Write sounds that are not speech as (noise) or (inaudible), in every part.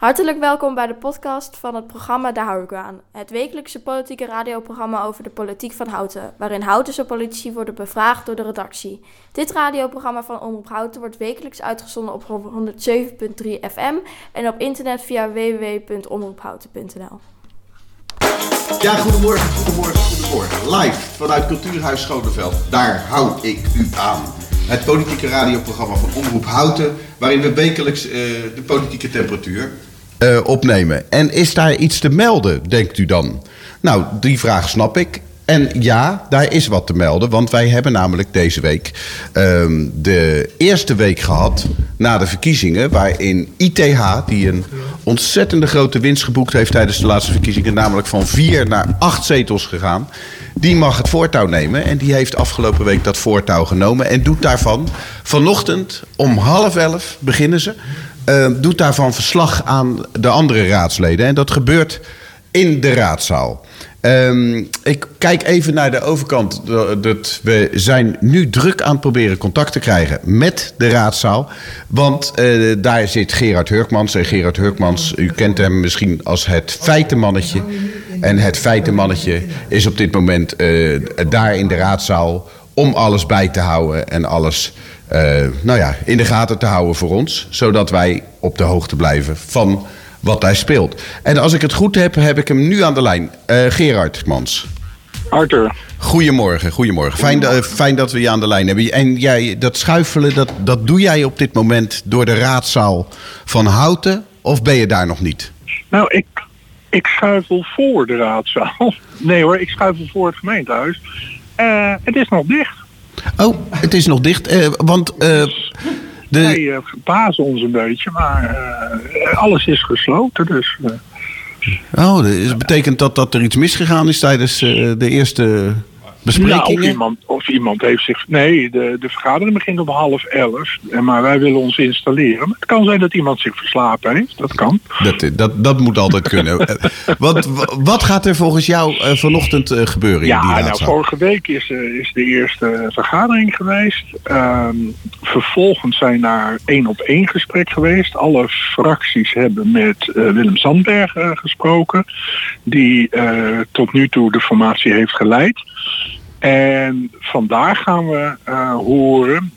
Hartelijk welkom bij de podcast van het programma Daar hou ik aan. Het wekelijkse politieke radioprogramma over de politiek van Houten, waarin Houtense politici worden bevraagd door de redactie. Dit radioprogramma van Omroep Houten wordt wekelijks uitgezonden op 107.3 FM en op internet via www.omroephouten.nl. Ja, goedemorgen, goedemorgen, goedemorgen. Live vanuit Cultuurhuis Schoneveld. Daar hou ik u aan. Het politieke radioprogramma van Omroep Houten, waarin we wekelijks uh, de politieke temperatuur uh, opnemen. En is daar iets te melden, denkt u dan? Nou, die vraag snap ik. En ja, daar is wat te melden, want wij hebben namelijk deze week uh, de eerste week gehad na de verkiezingen, waarin ITH, die een ontzettende grote winst geboekt heeft tijdens de laatste verkiezingen, namelijk van vier naar acht zetels gegaan, die mag het voortouw nemen. En die heeft afgelopen week dat voortouw genomen en doet daarvan vanochtend om half elf beginnen ze uh, doet daarvan verslag aan de andere raadsleden. En dat gebeurt in de raadzaal. Um, ik kijk even naar de overkant. Dat we zijn nu druk aan het proberen contact te krijgen met de raadzaal. Want uh, daar zit Gerard Hurkmans. En Gerard Hurkmans, u kent hem misschien als het feitenmannetje. En het feitenmannetje is op dit moment uh, daar in de raadzaal om alles bij te houden en alles nou ja, in de gaten te houden voor ons. Zodat wij op de hoogte blijven van wat hij speelt. En als ik het goed heb, heb ik hem nu aan de lijn. Uh, Gerard Mans. Arthur. Goedemorgen, goedemorgen. Fijn, uh, fijn, dat we je aan de lijn hebben. En jij, dat schuifelen, dat, dat doe jij op dit moment door de raadzaal van Houten? Of ben je daar nog niet? Nou, ik, ik schuifel voor de raadzaal. (laughs) Nee hoor, ik schuifel voor het gemeentehuis. Uh, het is nog dicht. Oh, het is nog dicht. Uh, want. Uh, de... Wij uh, verbazen ons een beetje, maar alles is gesloten. Dus, Oh, dat betekent dat, dat er iets misgegaan is tijdens de eerste besprekingen? Nou, of, iemand, of iemand heeft zich... Nee, de, de vergadering begint om half elf. Maar wij willen ons installeren. Maar het kan zijn dat iemand zich verslapen heeft. Dat kan. Dat, dat, dat moet altijd kunnen. (laughs) wat, wat gaat er volgens jou uh, vanochtend uh, gebeuren ja, in die nou, vorige week is, uh, is de eerste vergadering geweest. Ehm, vervolgens zijn daar één op één gesprek geweest. Alle fracties hebben met Willem Sandberg gesproken. Die tot nu toe de formatie heeft geleid. En vandaag gaan we uh, horen,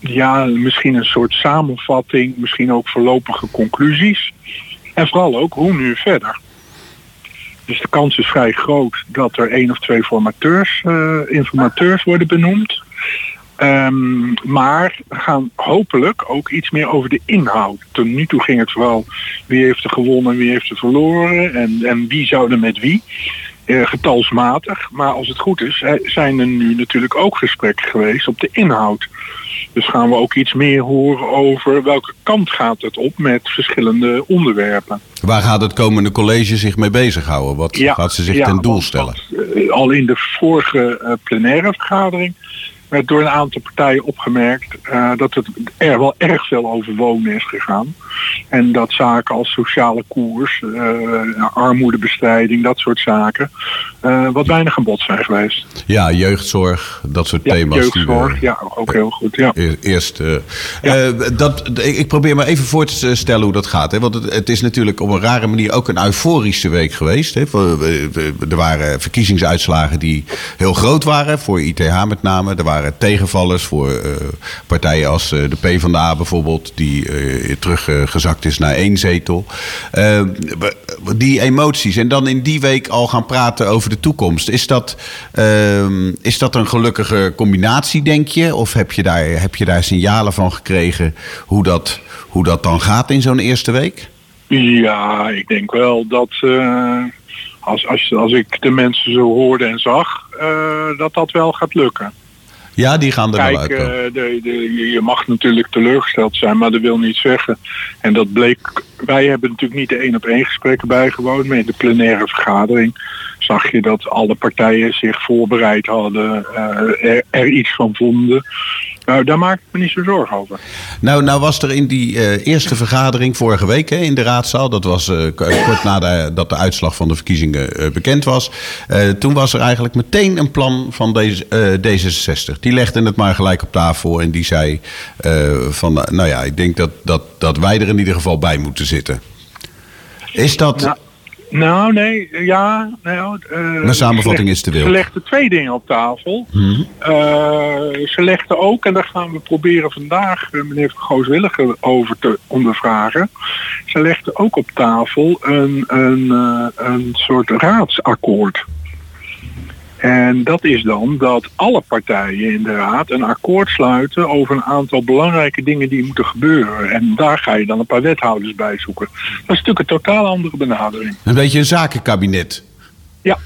ja, misschien een soort samenvatting, misschien ook voorlopige conclusies. En vooral ook hoe nu verder. Dus de kans is vrij groot dat er één of twee formateurs, uh, informateurs worden benoemd. Um, maar gaan hopelijk ook iets meer over de inhoud. Tot nu toe ging het vooral wie heeft er gewonnen, wie heeft er verloren en, en wie zou er met wie. Uh, getalsmatig. Maar als het goed is, zijn er nu natuurlijk ook gesprekken geweest op de inhoud. Dus gaan we ook iets meer horen over welke kant gaat het op met verschillende onderwerpen. Waar gaat het komende college zich mee bezighouden? Wat ja, gaat ze zich ja, ten doel stellen? Uh, al in de vorige uh, plenaire vergadering werd door een aantal partijen opgemerkt uh, dat het er wel erg veel over wonen is gegaan. En dat zaken als sociale koers, uh, armoedebestrijding, dat soort zaken, uh, wat weinig aan bod zijn geweest. Ja, jeugdzorg, dat soort ja, thema's. Jeugdzorg, die, ja, ook heel goed. Ja. Eerst, ja. dat, ik probeer me even voor te stellen hoe dat gaat. Hè? Want het, het, is natuurlijk op een rare manier ook een euforische week geweest. Hè? Er waren verkiezingsuitslagen die heel groot waren, voor ITH met name. Er waren tegenvallers voor uh, partijen als uh, de PvdA bijvoorbeeld, die uh, teruggezakt is naar één zetel. die emoties en dan in die week al gaan praten over de toekomst. Is dat, is dat een gelukkige combinatie, denk je? Of heb je daar, heb je daar signalen van gekregen hoe dat, hoe dat dan gaat in zo'n eerste week? Ja, ik denk wel dat als, als, als ik de mensen zo hoorde en zag, dat dat wel gaat lukken. Ja, die gaan er Kijk, wel uit. Uh, de, de, je mag natuurlijk teleurgesteld zijn, maar dat wil niet zeggen. En dat bleek, wij hebben natuurlijk niet de één op één gesprekken bijgewoond, maar in de plenaire vergadering zag je dat alle partijen zich voorbereid hadden, uh, er, er iets van vonden. Nou, daar maak ik me niet zo zorgen over. Nou, nou was er in die uh, eerste vergadering vorige week hè, in de raadzaal, dat was uh, kort nadat de uitslag van de verkiezingen uh, bekend was. toen was er eigenlijk meteen een plan van deze, D66. Die legde het maar gelijk op tafel en die zei van, nou ja, ik denk dat, dat, dat wij er in ieder geval bij moeten zitten. Is dat... Nou, nou, nee, ja. Nou, uh, Mijn samenvatting is te wild. Ze legden twee dingen op tafel. Mhm. Uh, ze legden ook, en daar gaan we proberen vandaag uh, meneer Van Gooswilliger over te ondervragen. Ze legden ook op tafel een, een, een soort raadsakkoord. En dat is dan dat alle partijen in de raad een akkoord sluiten over een aantal belangrijke dingen die moeten gebeuren. En daar ga je dan een paar wethouders bij zoeken. Dat is natuurlijk een totaal andere benadering. Een beetje een zakenkabinet. Ja.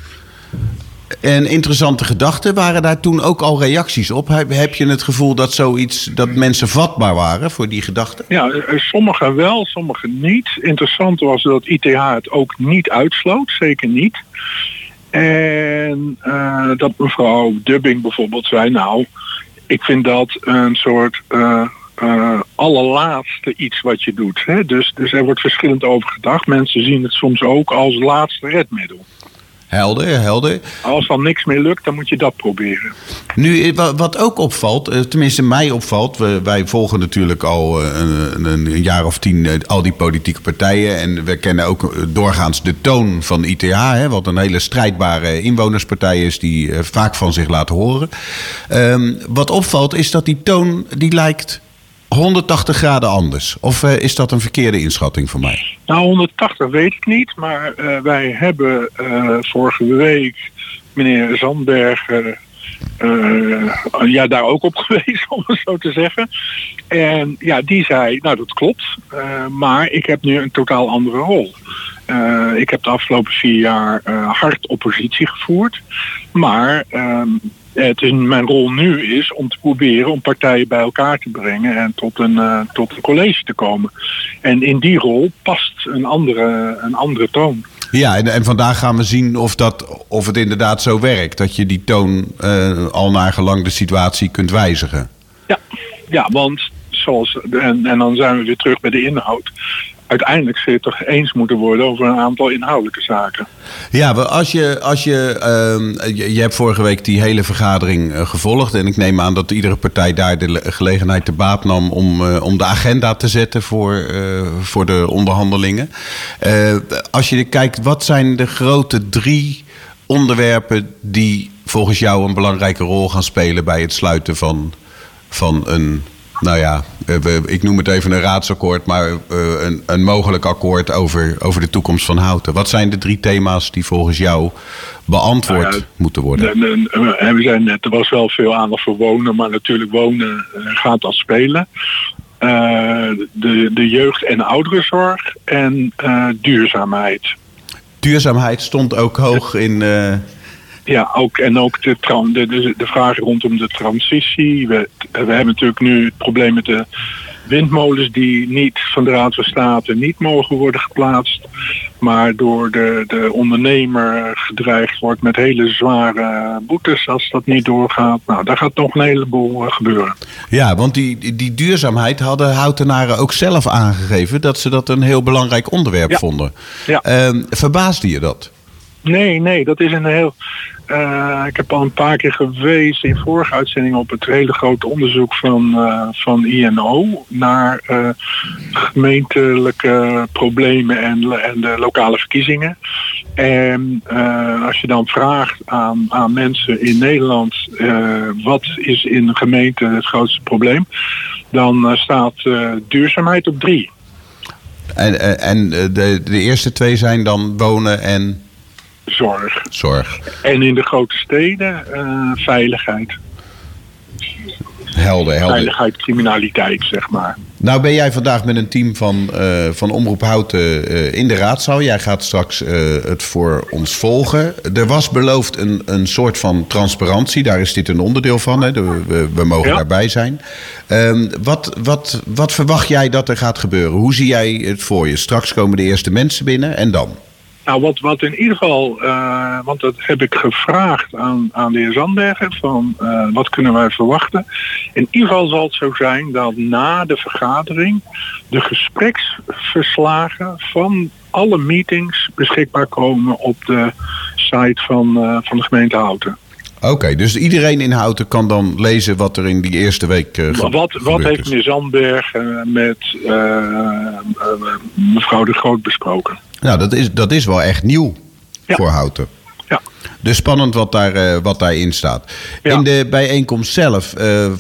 En interessante gedachten, waren daar toen ook al reacties op? Heb je het gevoel dat zoiets, dat mensen vatbaar waren voor die gedachten? Ja, sommigen wel, sommigen niet. Interessant was dat ITH het ook niet uitsloot, zeker niet. En uh, dat mevrouw Dubbing bijvoorbeeld zei, nou, ik vind dat een soort uh, uh, allerlaatste iets wat je doet. Hè? Dus, dus er wordt verschillend over gedacht. Mensen zien het soms ook als laatste redmiddel. Helder, helder. Als dan niks meer lukt, dan moet je dat proberen. Nu, wat ook opvalt, tenminste mij opvalt... wij volgen natuurlijk al een, een jaar of tien al die politieke partijen... en we kennen ook doorgaans de toon van ITH... Hè, wat een hele strijdbare inwonerspartij is... die vaak van zich laat horen. Um, wat opvalt is dat die toon, die lijkt 180 graden anders? Of uh, is dat een verkeerde inschatting van mij? Nou, 180 weet ik niet. Maar uh, wij hebben uh, vorige week meneer Zandberg ja, daar ook op (laughs) geweest, om het zo te zeggen. En ja, die zei, nou dat klopt. maar ik heb nu een totaal andere rol. ik heb de afgelopen vier jaar hard oppositie gevoerd. Maar het is, mijn rol nu is om te proberen om partijen bij elkaar te brengen en tot een, uh, tot een college te komen. En in die rol past een andere, een andere toon. Ja, en, en vandaag gaan we zien of, dat, of het inderdaad zo werkt. Dat je die toon uh, al naar gelang de situatie kunt wijzigen. Ja, ja want zoals, en, en dan zijn we weer terug bij de inhoud uiteindelijk zul je toch eens moeten worden over een aantal inhoudelijke zaken. Ja, als je, als je, uh, je, je, hebt vorige week die hele vergadering uh, gevolgd. En ik neem aan dat iedere partij daar de gelegenheid te baat nam om, uh, om de agenda te zetten voor, uh, voor de onderhandelingen. als je kijkt, wat zijn de grote drie onderwerpen die volgens jou een belangrijke rol gaan spelen bij het sluiten van, van een nou ja, ik noem het even een raadsakkoord, maar een, een mogelijk akkoord over, over de toekomst van Houten. Wat zijn de drie thema's die volgens jou beantwoord nou ja, moeten worden? We zijn net, er was wel veel aandacht voor wonen, maar natuurlijk wonen gaat al spelen. Uh, de, de jeugd- en ouderenzorg en uh, duurzaamheid. Duurzaamheid stond ook hoog in. Uh... Ja, ook, en ook de, de, de, de vraag rondom de transitie. We, we hebben natuurlijk nu het probleem met de windmolens die niet van de Raad van State niet mogen worden geplaatst. Maar door de, de ondernemer gedreigd wordt met hele zware boetes als dat niet doorgaat. Nou, daar gaat nog een heleboel gebeuren. Ja, want die, die duurzaamheid hadden houtenaren ook zelf aangegeven dat ze dat een heel belangrijk onderwerp ja. vonden. Ja. Uh, verbaasde je dat? Nee, nee, dat is een heel. Uh, ik heb al een paar keer geweest in vorige uitzendingen op het hele grote onderzoek van, uh, van INO naar uh, gemeentelijke problemen en, en de lokale verkiezingen. En als je dan vraagt aan, aan mensen in Nederland wat is in een gemeente het grootste probleem, dan staat duurzaamheid op drie. En, en de, de eerste twee zijn dan wonen en zorg. Zorg. En in de grote steden uh, veiligheid. Helder, helder. Veiligheid, criminaliteit, zeg maar. Nou ben jij vandaag met een team van, uh, van Omroep Houten uh, in de raadzaal. Jij gaat straks het voor ons volgen. Er was beloofd een, een soort van transparantie. Daar is dit een onderdeel van. Hè? De, we, we, mogen ja. daarbij zijn. Um, wat, wat, wat verwacht jij dat er gaat gebeuren? Hoe zie jij het voor je? Straks komen de eerste mensen binnen en dan? Nou, wat, wat in ieder geval, uh, want dat heb ik gevraagd aan, aan de heer Zandbergen, van uh, wat kunnen wij verwachten. In ieder geval zal het zo zijn dat na de vergadering de gespreksverslagen van alle meetings beschikbaar komen op de site van, uh, van de gemeente Houten. Oké, okay, dus iedereen in Houten kan dan lezen wat er in die eerste week uh, Wat, wat heeft meneer Zandberg uh, met uh, mevrouw de Groot besproken? Nou, dat is, dat is wel echt nieuw Ja. voor Houten. Ja. Dus spannend wat, daar, eh, wat daarin staat. Ja. In de bijeenkomst zelf, eh, eh,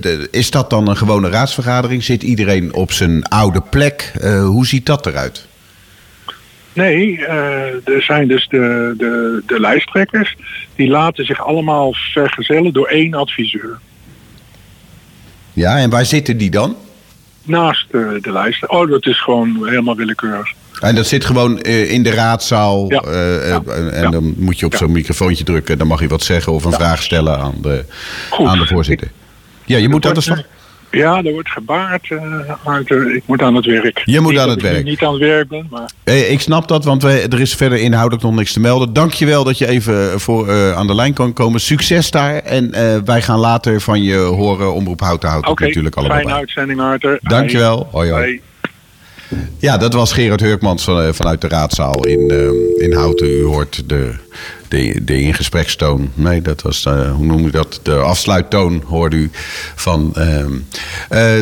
de- is dat dan een gewone raadsvergadering? Zit iedereen op zijn oude plek? Hoe ziet dat eruit? Nee, er zijn dus de, de, de lijsttrekkers. Die laten zich allemaal vergezellen door één adviseur. Ja, en waar zitten die dan? Naast de, de lijst. Oh, dat is gewoon helemaal willekeurig. En dat zit gewoon eh, in de raadzaal. Ja. eh, eh, Ja. en dan moet je op zo'n microfoontje drukken. Dan mag je wat zeggen of een vraag stellen aan de, Goed. aan de voorzitter. Ja, je moet aan de wordt, slag. Ja, er wordt gebaard. er- ik moet aan het werk. Je moet Niet aan dat het ik werk. niet aan het werk ben, maar ik snap dat, want wij, er is verder inhoudelijk nog niks te melden. Dank je wel dat je even voor, aan de lijn kan komen. Succes daar. En wij gaan later van je horen. Omroep Houten houdt oké. natuurlijk allemaal Fijne bij. uitzending, Arthur. Dank je wel. Hoi, hoi. Hoi. Ja, dat was Gerard Heurkmans van, eh, vanuit de raadzaal in, eh, in Houten. U hoort de, de, de ingesprekstoon. Nee, dat was, eh, hoe noem je dat? De afsluittoon hoorde u van.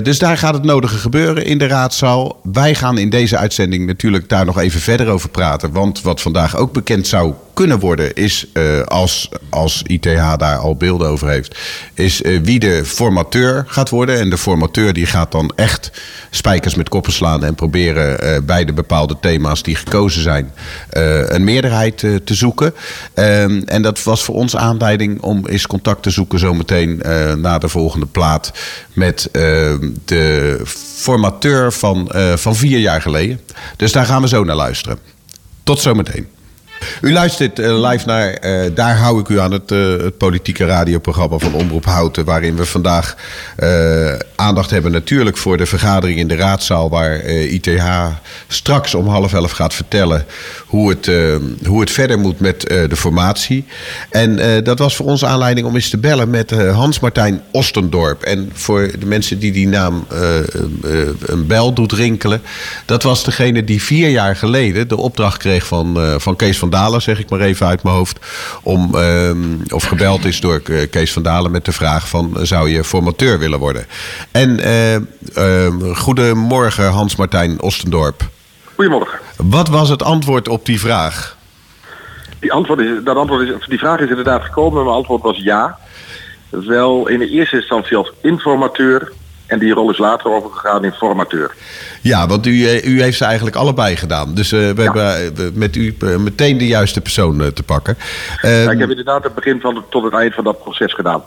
dus daar gaat het nodige gebeuren in de raadzaal. Wij gaan in deze uitzending natuurlijk daar nog even verder over praten. Want wat vandaag ook bekend zou kunnen worden, is eh, als, als ITH daar al beelden over heeft, is eh, wie de formateur gaat worden. En de formateur die gaat dan echt spijkers met koppen slaan en proberen eh, bij de bepaalde thema's die gekozen zijn een meerderheid te zoeken. Ehm, en dat was voor ons aanleiding om eens contact te zoeken zometeen na de volgende plaat met ehm, de formateur van, van vier jaar geleden. Dus daar gaan we zo naar luisteren. Tot zometeen. U luistert eh, live naar eh, Daar hou ik u aan, het, eh, het politieke radioprogramma van Omroep Houten. Waarin we vandaag aandacht hebben natuurlijk voor de vergadering in de raadzaal. Waar ITH straks om half elf gaat vertellen hoe het, hoe het verder moet met de formatie. En dat was voor ons aanleiding om eens te bellen met Hans-Martijn Ostendorp. En voor de mensen die die naam een bel doet rinkelen. Dat was degene die vier jaar geleden de opdracht kreeg van, van Kees van Dalen, zeg ik maar even uit mijn hoofd. Om, ehm, of gebeld is door eh, Kees van Dalen met de vraag van eh, zou je formateur willen worden? En eh, ehm, goedemorgen Hans-Martijn Ostendorp. Goedemorgen. Wat was het antwoord op die vraag? Die, antwoord is, dat antwoord is, die vraag is inderdaad gekomen. Mijn antwoord was ja. Wel in de eerste instantie als informateur. En die rol is later overgegaan in formateur. Ja, want u, eh, u heeft ze eigenlijk allebei gedaan. Dus eh, we hebben eh, met u meteen de juiste persoon te pakken. Ehm, Ja, ik heb inderdaad het begin van de, tot het eind van dat proces gedaan.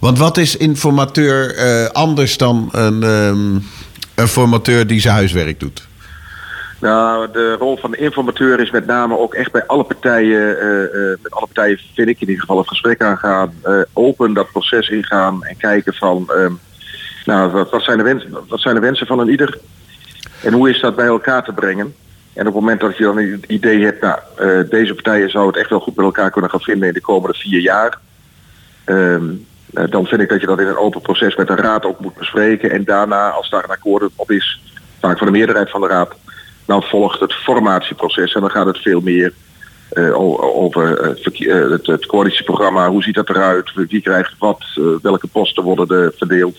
Want wat is informateur anders dan een, ehm, een formateur die zijn huiswerk doet? Nou, de rol van de informateur is met name ook echt bij alle partijen, met alle partijen vind ik in ieder geval het gesprek aangaan, eh, open dat proces ingaan en kijken van, ehm, nou, wat, zijn de wensen, wat zijn de wensen van een ieder en hoe is dat bij elkaar te brengen? En op het moment dat je dan het idee hebt, nou, eh, deze partijen zouden het echt wel goed met elkaar kunnen gaan vinden in de komende vier jaar, ehm, eh, dan vind ik dat je dat in een open proces met de raad ook moet bespreken en daarna, als daar een akkoord op is, vaak van de meerderheid van de raad, dan volgt het formatieproces en dan gaat het veel meer eh, over het, het coalitieprogramma. Hoe ziet dat eruit? Wie krijgt wat? Welke posten worden er verdeeld?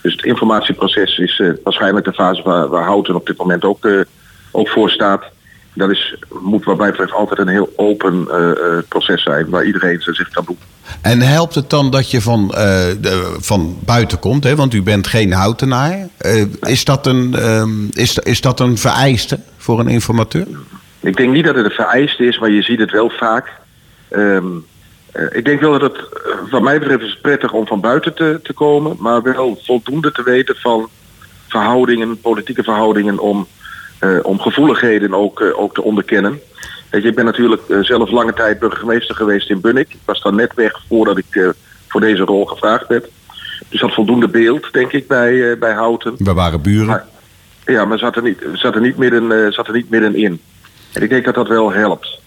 Dus het informatieproces is eh, waarschijnlijk de fase waar, waar Houten op dit moment ook, eh, ook voor staat. Dat is, moet wat mij betreft altijd een heel open eh, proces zijn waar iedereen zich kan doen. En helpt het dan dat je van, de, van buiten komt? Hè? Want u bent geen houtenaar. Is, dat een, ehm, is, is dat een vereiste voor een informateur? Ik denk niet dat het een vereiste is, maar je ziet het wel vaak. Ehm, eh, ik denk wel dat het, eh, wat mij betreft, is prettig om van buiten te, te komen, maar wel voldoende te weten van verhoudingen, politieke verhoudingen, om, eh, om gevoeligheden ook, eh, ook te onderkennen. Weet je, ik ben natuurlijk eh, zelf lange tijd burgemeester geweest in Bunnik. Ik was dan net weg voordat ik eh, voor deze rol gevraagd werd. Dus dat voldoende beeld, denk ik, bij, eh, bij Houten. We waren buren. Maar- Ja, maar zat er niet, zat er niet, midden, eh, zat er niet middenin. En ik denk dat dat wel helpt.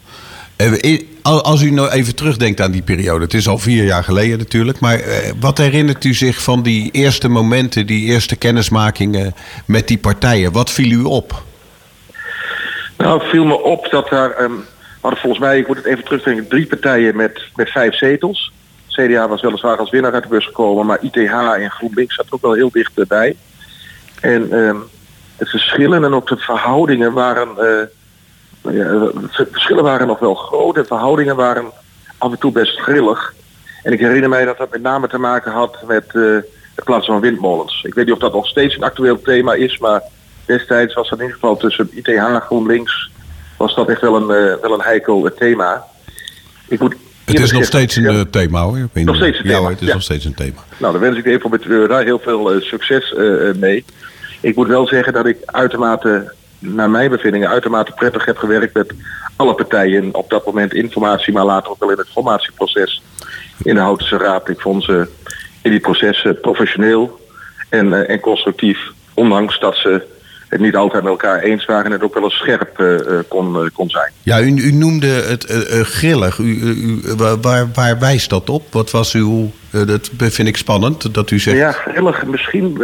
Eh, Als u nou even terugdenkt aan die periode, het is al vier jaar geleden natuurlijk, maar eh, wat herinnert u zich van die eerste momenten, die eerste kennismakingen met die partijen? Wat viel u op? Nou, viel me op dat daar, ehm hadden volgens mij, ik moet het even terugdenken, drie partijen met, met vijf zetels. CDA was weliswaar als winnaar uit de bus gekomen, maar ITH en GroenLinks zat ook wel heel dichtbij. En ehm de verschillen en ook de verhoudingen waren, eh, ja, verschillen waren nog wel groot en verhoudingen waren af en toe best grillig. En ik herinner mij dat dat met name te maken had met uh, de plaats van windmolens. Ik weet niet of dat nog steeds een actueel thema is, maar destijds was dat in ieder geval tussen ITH GroenLinks was dat echt wel een, uh, wel een heikel thema. Ik moet het is nog steeds een thema hoor. Nog steeds een thema. Ja, het is nog steeds een thema. Nou, dan wens ik even met daar heel veel uh, succes mee. Ik moet wel zeggen dat ik uitermate naar mijn bevindingen uitermate prettig heb gewerkt met alle partijen. Op dat moment informatie, maar later ook wel in het formatieproces in de Houtense Raad. Ik vond ze in die processen professioneel en, en constructief. Ondanks dat ze het niet altijd met elkaar eens waren en het ook wel eens scherp uh, kon, uh, kon zijn. Ja, u, u noemde het grillig. U, u, waar, waar wijst dat op? Wat was uw... dat vind ik spannend dat u zegt... Ja, grillig. Misschien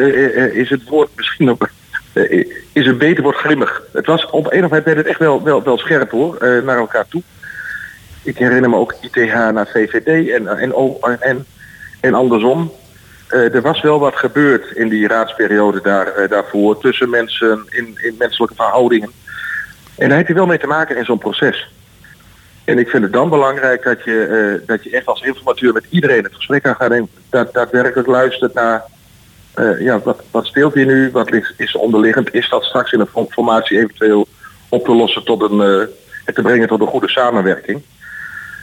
is het woord misschien ook (laughs) is een beter woord grimmig. Het was op een of andere het echt wel, wel, wel scherp hoor, uh, naar elkaar toe. Ik herinner me ook ITH naar VVD en, en, en, en andersom. Uh, er was wel wat gebeurd in die raadsperiode daar, daarvoor tussen mensen in, in menselijke verhoudingen. En daar heeft hij wel mee te maken in zo'n proces. En ik vind het dan belangrijk dat je, dat je echt als informateur met iedereen het gesprek kan gaan en dat daadwerkelijk luistert naar uh, ja, wat, wat speelt hier nu? Wat is, onderliggend? Is dat straks in een formatie eventueel op te lossen tot een, uh, te brengen tot een goede samenwerking?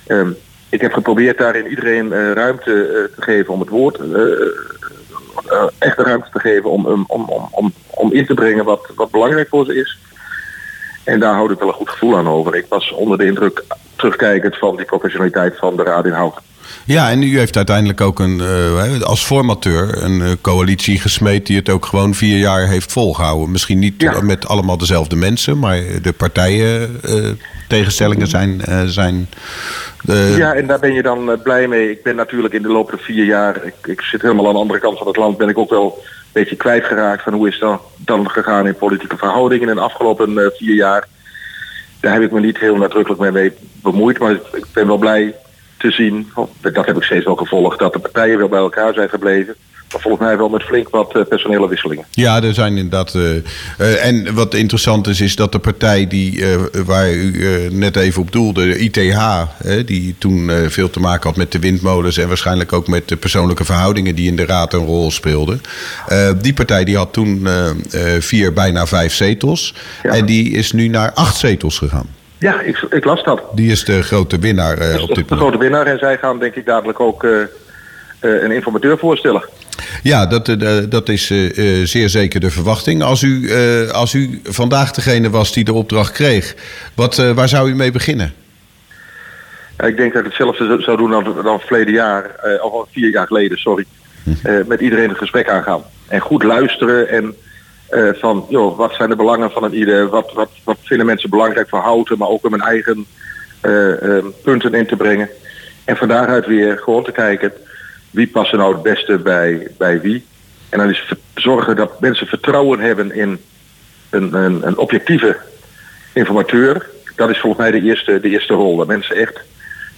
Um, ik heb geprobeerd daarin iedereen uh, ruimte te geven om het woord, echt ruimte te geven om, om, om, om, om in te brengen wat, wat belangrijk voor ze is. En daar houd ik wel een goed gevoel aan over. Ik was onder de indruk terugkijkend van die professionaliteit van de Raad in Houten. Ja, en u heeft uiteindelijk ook een, uh, als formateur een uh, coalitie gesmeed die het ook gewoon vier jaar heeft volgehouden. Misschien niet ja. met allemaal dezelfde mensen, maar de partijen uh, tegenstellingen zijn. zijn ja, en daar ben je dan blij mee. Ik ben natuurlijk in de loop van vier jaar, ik, ik, zit helemaal aan de andere kant van het land, ben ik ook wel een beetje kwijtgeraakt van hoe is dat dan gegaan in politieke verhoudingen in de afgelopen vier jaar. Daar heb ik me niet heel nadrukkelijk mee bemoeid, maar ik ben wel blij te zien, dat heb ik steeds wel gevolgd, dat de partijen wel bij elkaar zijn gebleven. Maar volgens mij wel met flink wat uh, personele wisselingen. Ja, er zijn inderdaad. Uh, uh, en wat interessant is, is dat de partij die, waar u net even op doelde, de ITH, die toen veel te maken had met de windmolens en waarschijnlijk ook met de persoonlijke verhoudingen die in de raad een rol speelden. die partij die had toen vier, bijna vijf zetels. Ja. En die is nu naar acht zetels gegaan. Ja, ik, ik, las dat. Die is de grote winnaar uh, op dit moment. De grote winnaar en zij gaan denk ik dadelijk ook uh, uh, een informateur voorstellen. Ja, dat, dat is zeer zeker de verwachting. Als u, als u vandaag degene was die de opdracht kreeg, wat, waar zou u mee beginnen? Ik denk dat ik hetzelfde zou doen dan, dan verleden jaar, of vier jaar geleden, sorry. Hm. met iedereen het gesprek aangaan. En goed luisteren en uh, van, joh, wat zijn de belangen van een ieder? Wat, wat, wat vinden mensen belangrijk voor houten, maar ook om hun eigen uh, uh, punten in te brengen. En van daaruit weer gewoon te kijken, wie past er nou het beste bij, bij wie? En dan is zorgen dat mensen vertrouwen hebben in een, een, een objectieve informateur. Dat is volgens mij de eerste, de eerste rol. Dat mensen echt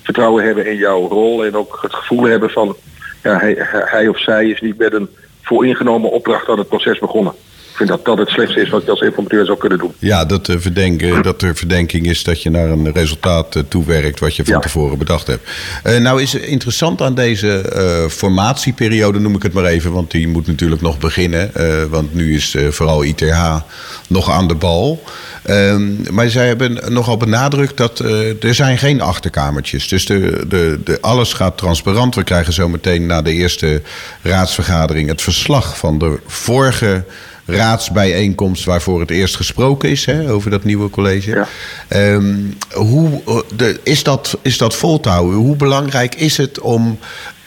vertrouwen hebben in jouw rol en ook het gevoel hebben van ja, hij, hij of zij is niet met een vooringenomen opdracht aan het proces begonnen vind dat dat het slechtste is wat je als informateur zou kunnen doen. Ja, dat, de verdenken, dat er verdenking is dat je naar een resultaat toewerkt wat je van ja. tevoren bedacht hebt. Uh, nou is interessant aan deze uh, formatieperiode, noem ik het maar even, want die moet natuurlijk nog beginnen. want nu is vooral ITH nog aan de bal. Um, maar zij hebben nogal benadrukt dat er zijn geen achterkamertjes. Dus de, de, de, alles gaat transparant. We krijgen zometeen na de eerste raadsvergadering het verslag van de vorige raadsbijeenkomst waarvoor het eerst gesproken is hè, over dat nieuwe college. Ja. Um, hoe, de, is, dat, is dat vol te houden? Hoe belangrijk is het om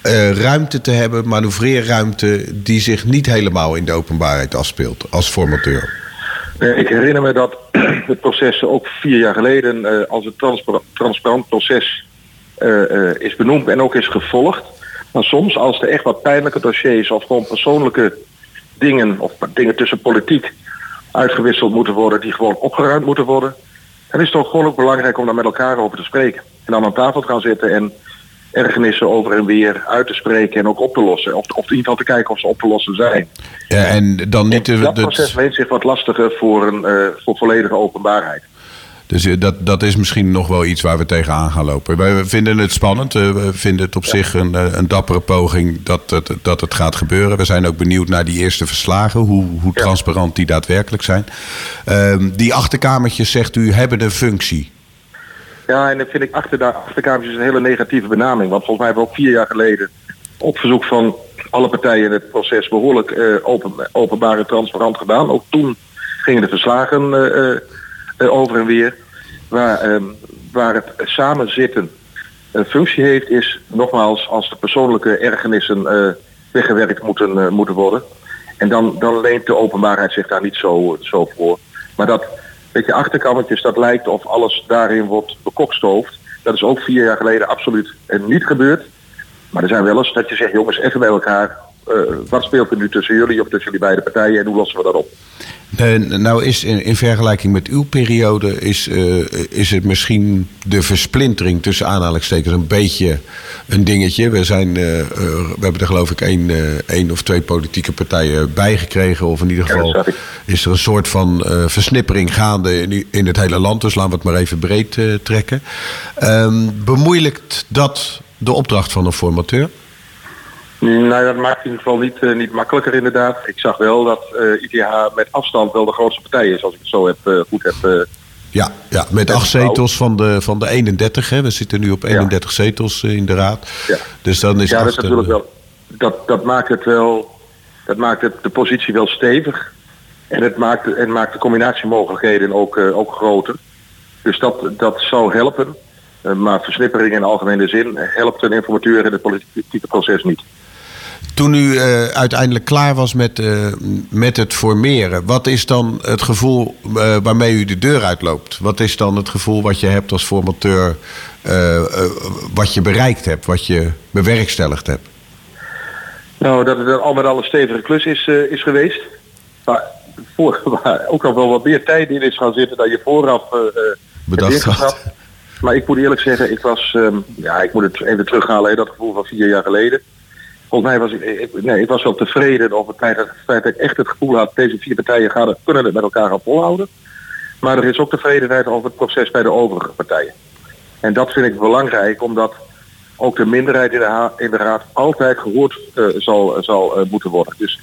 uh, ruimte te hebben, manoeuvreerruimte, die zich niet helemaal in de openbaarheid afspeelt als formateur? Ik herinner me dat (clears throat) het proces ook vier jaar geleden uh, als een transpar transparant proces uh, is benoemd en ook is gevolgd. Maar soms als er echt wat pijnlijke dossiers of gewoon persoonlijke dingen of dingen tussen politiek uitgewisseld moeten worden die gewoon opgeruimd moeten worden. Dan is het toch gewoon ook belangrijk om daar met elkaar over te spreken. En dan aan tafel te gaan zitten en ergernissen over en weer uit te spreken en ook op te lossen. Of, of in ieder geval te kijken of ze op te lossen zijn. Ja, en dan niet en dat proces weet zich wat lastiger voor een uh, voor volledige openbaarheid. Dus dat, dat is misschien nog wel iets waar we tegenaan gaan lopen. Wij vinden het spannend. we vinden het op zich een, een dappere poging dat het, dat het gaat gebeuren. We zijn ook benieuwd naar die eerste verslagen, hoe, hoe transparant die daadwerkelijk zijn. Ehm, die achterkamertjes, zegt u, hebben een functie. Ja, en dan vind ik achter de achterkamertjes een hele negatieve benaming. Want volgens mij hebben we ook vier jaar geleden op verzoek van alle partijen in het proces behoorlijk uh, open, openbaar en transparant gedaan. Ook toen gingen de verslagen uh, over en weer. Waar, ehm, waar het samenzitten een functie heeft, is nogmaals als de persoonlijke ergernissen weggewerkt moeten, moeten worden. En dan, dan leent de openbaarheid zich daar niet zo, zo voor. Maar dat Weet je, achterkammertjes, dat lijkt of alles daarin wordt bekokstoofd. Dat is ook vier jaar geleden absoluut niet gebeurd. Maar er zijn wel eens dat je zegt, jongens, even bij elkaar. Uh, wat speelt er nu tussen jullie of tussen jullie beide partijen en hoe lossen we dat op? nou is in, in, vergelijking met uw periode is, uh, is het misschien de versplintering tussen aanhalingstekens een beetje een dingetje. We, zijn, uh, we hebben er geloof ik één, één of twee politieke partijen bijgekregen. Of in ieder geval is er een soort van versnippering gaande in, in, het hele land. Dus laten we het maar even breed trekken. Um, bemoeilijkt dat de opdracht van een formateur? Nou, dat maakt in ieder geval niet, uh, niet makkelijker inderdaad. Ik zag wel dat uh, eh, ITH met afstand wel de grootste partij is, als ik het zo heb, uh, goed heb. ja, ja, met acht zetels van de, van de 31. Hè. We zitten nu op 31 ja. zetels in de raad. Ja. Dus dan is ja, dat, is natuurlijk wel, dat, dat maakt het wel. Dat maakt het, de positie wel stevig. En het maakt, en maakt de combinatiemogelijkheden ook, ook groter. Dus dat, dat zou helpen. maar versnippering in algemene zin helpt een informateur in het politieke proces niet. Toen u uh, uiteindelijk klaar was met, uh, met het formeren, wat is dan het gevoel uh, waarmee u de deur uitloopt? Wat is dan het gevoel wat je hebt als formateur, wat je bereikt hebt, wat je bewerkstelligd hebt? Nou, dat het een al met alle stevige klus is, is geweest. Maar voor, (laughs) ook nog wel wat meer tijd in is gaan zitten dan je vooraf bedacht had. Maar ik moet eerlijk zeggen, ik was, um, ja, ik moet het even terughalen, dat gevoel van vier jaar geleden. Volgens mij was ik, ik, nee, ik was wel tevreden over het feit dat, ik echt het gevoel had, deze vier partijen gaan, kunnen het met elkaar gaan volhouden. Maar er is ook tevredenheid over het proces bij de overige partijen. En dat vind ik belangrijk, omdat ook de minderheid in de, in de raad altijd gehoord uh, zal, zal moeten worden. Dus,